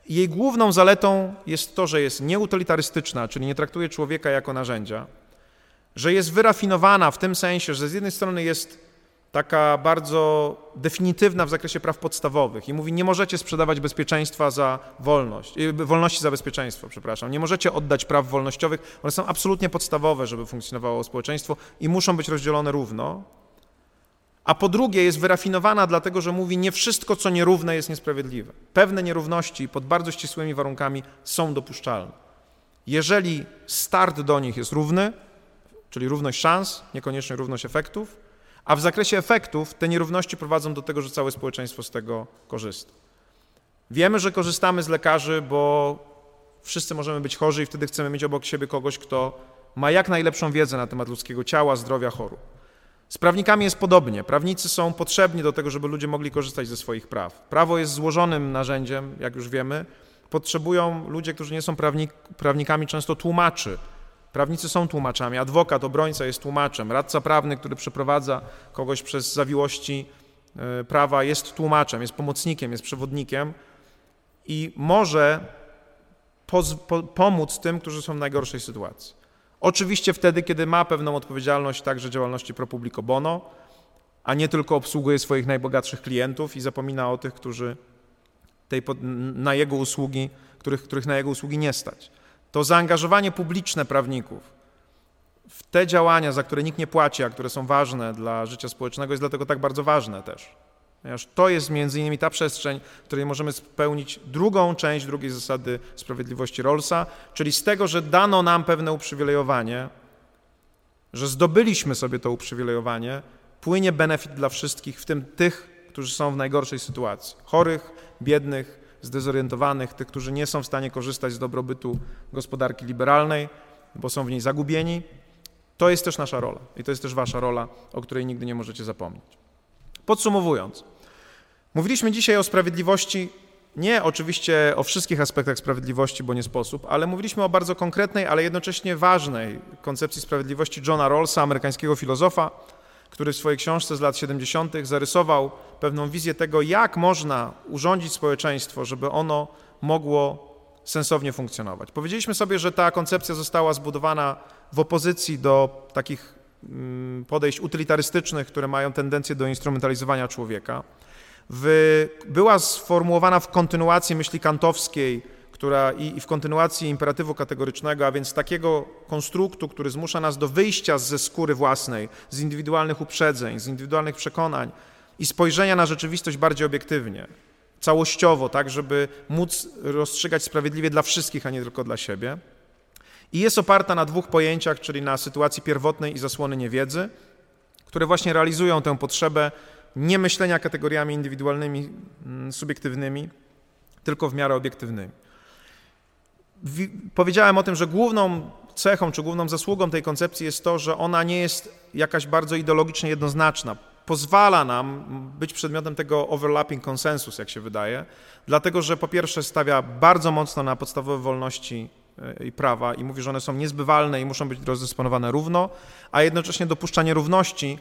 Jej główną zaletą jest to, że jest nieutylitarystyczna, czyli nie traktuje człowieka jako narzędzia, że jest wyrafinowana w tym sensie, że z jednej strony jest taka bardzo definitywna w zakresie praw podstawowych i mówi, nie możecie sprzedawać bezpieczeństwa za wolność, y, wolności za bezpieczeństwo, przepraszam, nie możecie oddać praw wolnościowych, one są absolutnie podstawowe, żeby funkcjonowało społeczeństwo i muszą być rozdzielone równo, a po drugie jest wyrafinowana dlatego, że mówi, nie wszystko, co nierówne jest niesprawiedliwe. Pewne nierówności pod bardzo ścisłymi warunkami są dopuszczalne. Jeżeli start do nich jest równy, czyli równość szans, niekoniecznie równość efektów, a w zakresie efektów te nierówności prowadzą do tego, że całe społeczeństwo z tego korzysta. Wiemy, że korzystamy z lekarzy, bo wszyscy możemy być chorzy i wtedy chcemy mieć obok siebie kogoś, kto ma jak najlepszą wiedzę na temat ludzkiego ciała, zdrowia, chorób. Z prawnikami jest podobnie. Prawnicy są potrzebni do tego, żeby ludzie mogli korzystać ze swoich praw. Prawo jest złożonym narzędziem, jak już wiemy. Potrzebują ludzie, którzy nie są prawnik, prawnikami, często tłumaczy, Prawnicy są tłumaczami, adwokat, obrońca jest tłumaczem, radca prawny, który przeprowadza kogoś przez zawiłości e, prawa, jest tłumaczem, jest pomocnikiem, jest przewodnikiem i może pomóc tym, którzy są w najgorszej sytuacji. Oczywiście wtedy, kiedy ma pewną odpowiedzialność także działalności pro publico bono, a nie tylko obsługuje swoich najbogatszych klientów i zapomina o tych, którzy tej, na jego usługi, których, których na jego usługi nie stać to zaangażowanie publiczne prawników w te działania, za które nikt nie płaci, a które są ważne dla życia społecznego, jest dlatego tak bardzo ważne też. Ponieważ to jest między innymi ta przestrzeń, w której możemy spełnić drugą część drugiej zasady sprawiedliwości Rollsa, czyli z tego, że dano nam pewne uprzywilejowanie, że zdobyliśmy sobie to uprzywilejowanie, płynie benefit dla wszystkich, w tym tych, którzy są w najgorszej sytuacji. Chorych, biednych, zdezorientowanych, tych, którzy nie są w stanie korzystać z dobrobytu gospodarki liberalnej, bo są w niej zagubieni. To jest też nasza rola i to jest też wasza rola, o której nigdy nie możecie zapomnieć. Podsumowując, mówiliśmy dzisiaj o sprawiedliwości, nie oczywiście o wszystkich aspektach sprawiedliwości, bo nie sposób, ale mówiliśmy o bardzo konkretnej, ale jednocześnie ważnej koncepcji sprawiedliwości Johna Rawlsa, amerykańskiego filozofa, który w swojej książce z lat 70. zarysował pewną wizję tego, jak można urządzić społeczeństwo, żeby ono mogło sensownie funkcjonować. Powiedzieliśmy sobie, że ta koncepcja została zbudowana w opozycji do takich mm, podejść utylitarystycznych, które mają tendencję do instrumentalizowania człowieka. W, była sformułowana w kontynuacji myśli kantowskiej, która i, i, w kontynuacji imperatywu kategorycznego, a więc takiego konstruktu, który zmusza nas do wyjścia ze skóry własnej, z indywidualnych uprzedzeń, z indywidualnych przekonań i spojrzenia na rzeczywistość bardziej obiektywnie, całościowo, tak, żeby móc rozstrzygać sprawiedliwie dla wszystkich, a nie tylko dla siebie. I jest oparta na dwóch pojęciach, czyli na sytuacji pierwotnej i zasłony niewiedzy, które właśnie realizują tę potrzebę nie myślenia kategoriami indywidualnymi, mm, subiektywnymi, tylko w miarę obiektywnymi. Powiedziałem o tym, że główną cechą czy główną zasługą tej koncepcji jest to, że ona nie jest jakaś bardzo ideologicznie jednoznaczna. Pozwala nam być przedmiotem tego overlapping konsensus, jak się wydaje, dlatego że po pierwsze stawia bardzo mocno na podstawowe wolności e, i prawa i mówi, że one są niezbywalne i muszą być rozdysponowane równo, a jednocześnie dopuszcza nierówności,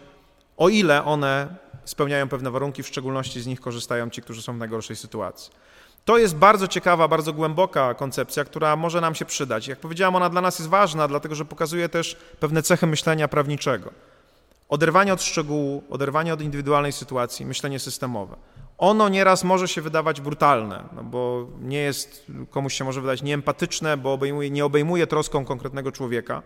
o ile one spełniają pewne warunki, w szczególności z nich korzystają ci, którzy są w najgorszej sytuacji. To jest bardzo ciekawa, bardzo głęboka koncepcja, która może nam się przydać. Jak powiedziałam, ona dla nas jest ważna, dlatego że pokazuje też pewne cechy myślenia prawniczego. Oderwanie od szczegółu, oderwanie od indywidualnej sytuacji, myślenie systemowe. Ono nieraz może się wydawać brutalne, no bo nie jest, komuś się może wydać nieempatyczne, bo obejmuje, nie obejmuje troską konkretnego człowieka,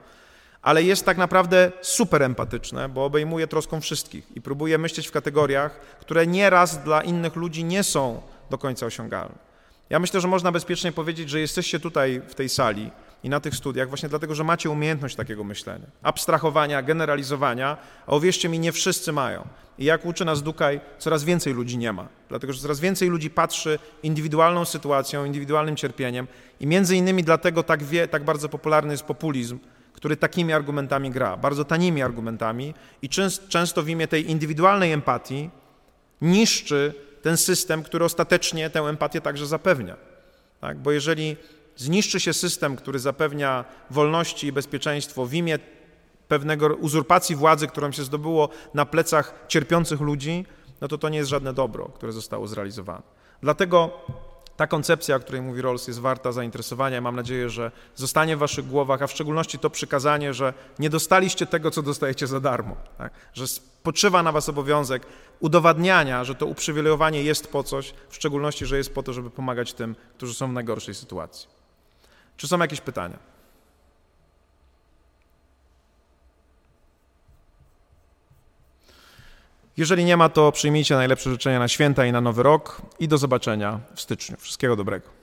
ale jest tak naprawdę super empatyczne, bo obejmuje troską wszystkich i próbuje myśleć w kategoriach, które nieraz dla innych ludzi nie są do końca osiągalne. Ja myślę, że można bezpiecznie powiedzieć, że jesteście tutaj w tej sali i na tych studiach właśnie dlatego, że macie umiejętność takiego myślenia, abstrahowania, generalizowania, a uwierzcie mi, nie wszyscy mają. I jak uczy nas Dukaj, coraz więcej ludzi nie ma, dlatego że coraz więcej ludzi patrzy indywidualną sytuacją, indywidualnym cierpieniem i między innymi dlatego tak, wie, tak bardzo popularny jest populizm, który takimi argumentami gra, bardzo tanimi argumentami i często w imię tej indywidualnej empatii niszczy ten system, który ostatecznie tę empatię także zapewnia. Tak? Bo jeżeli zniszczy się system, który zapewnia wolności i bezpieczeństwo w imię pewnego uzurpacji władzy, którą się zdobyło na plecach cierpiących ludzi, no to to nie jest żadne dobro, które zostało zrealizowane. Dlatego ta koncepcja, o której mówi Rawls, jest warta zainteresowania. Mam nadzieję, że zostanie w waszych głowach, a w szczególności to przykazanie, że nie dostaliście tego, co dostajecie za darmo. Tak? Że spoczywa na was obowiązek udowadniania, że to uprzywilejowanie jest po coś, w szczególności, że jest po to, żeby pomagać tym, którzy są w najgorszej sytuacji. Czy są jakieś pytania? Jeżeli nie ma, to przyjmijcie najlepsze życzenia na święta i na nowy rok i do zobaczenia w styczniu. Wszystkiego dobrego.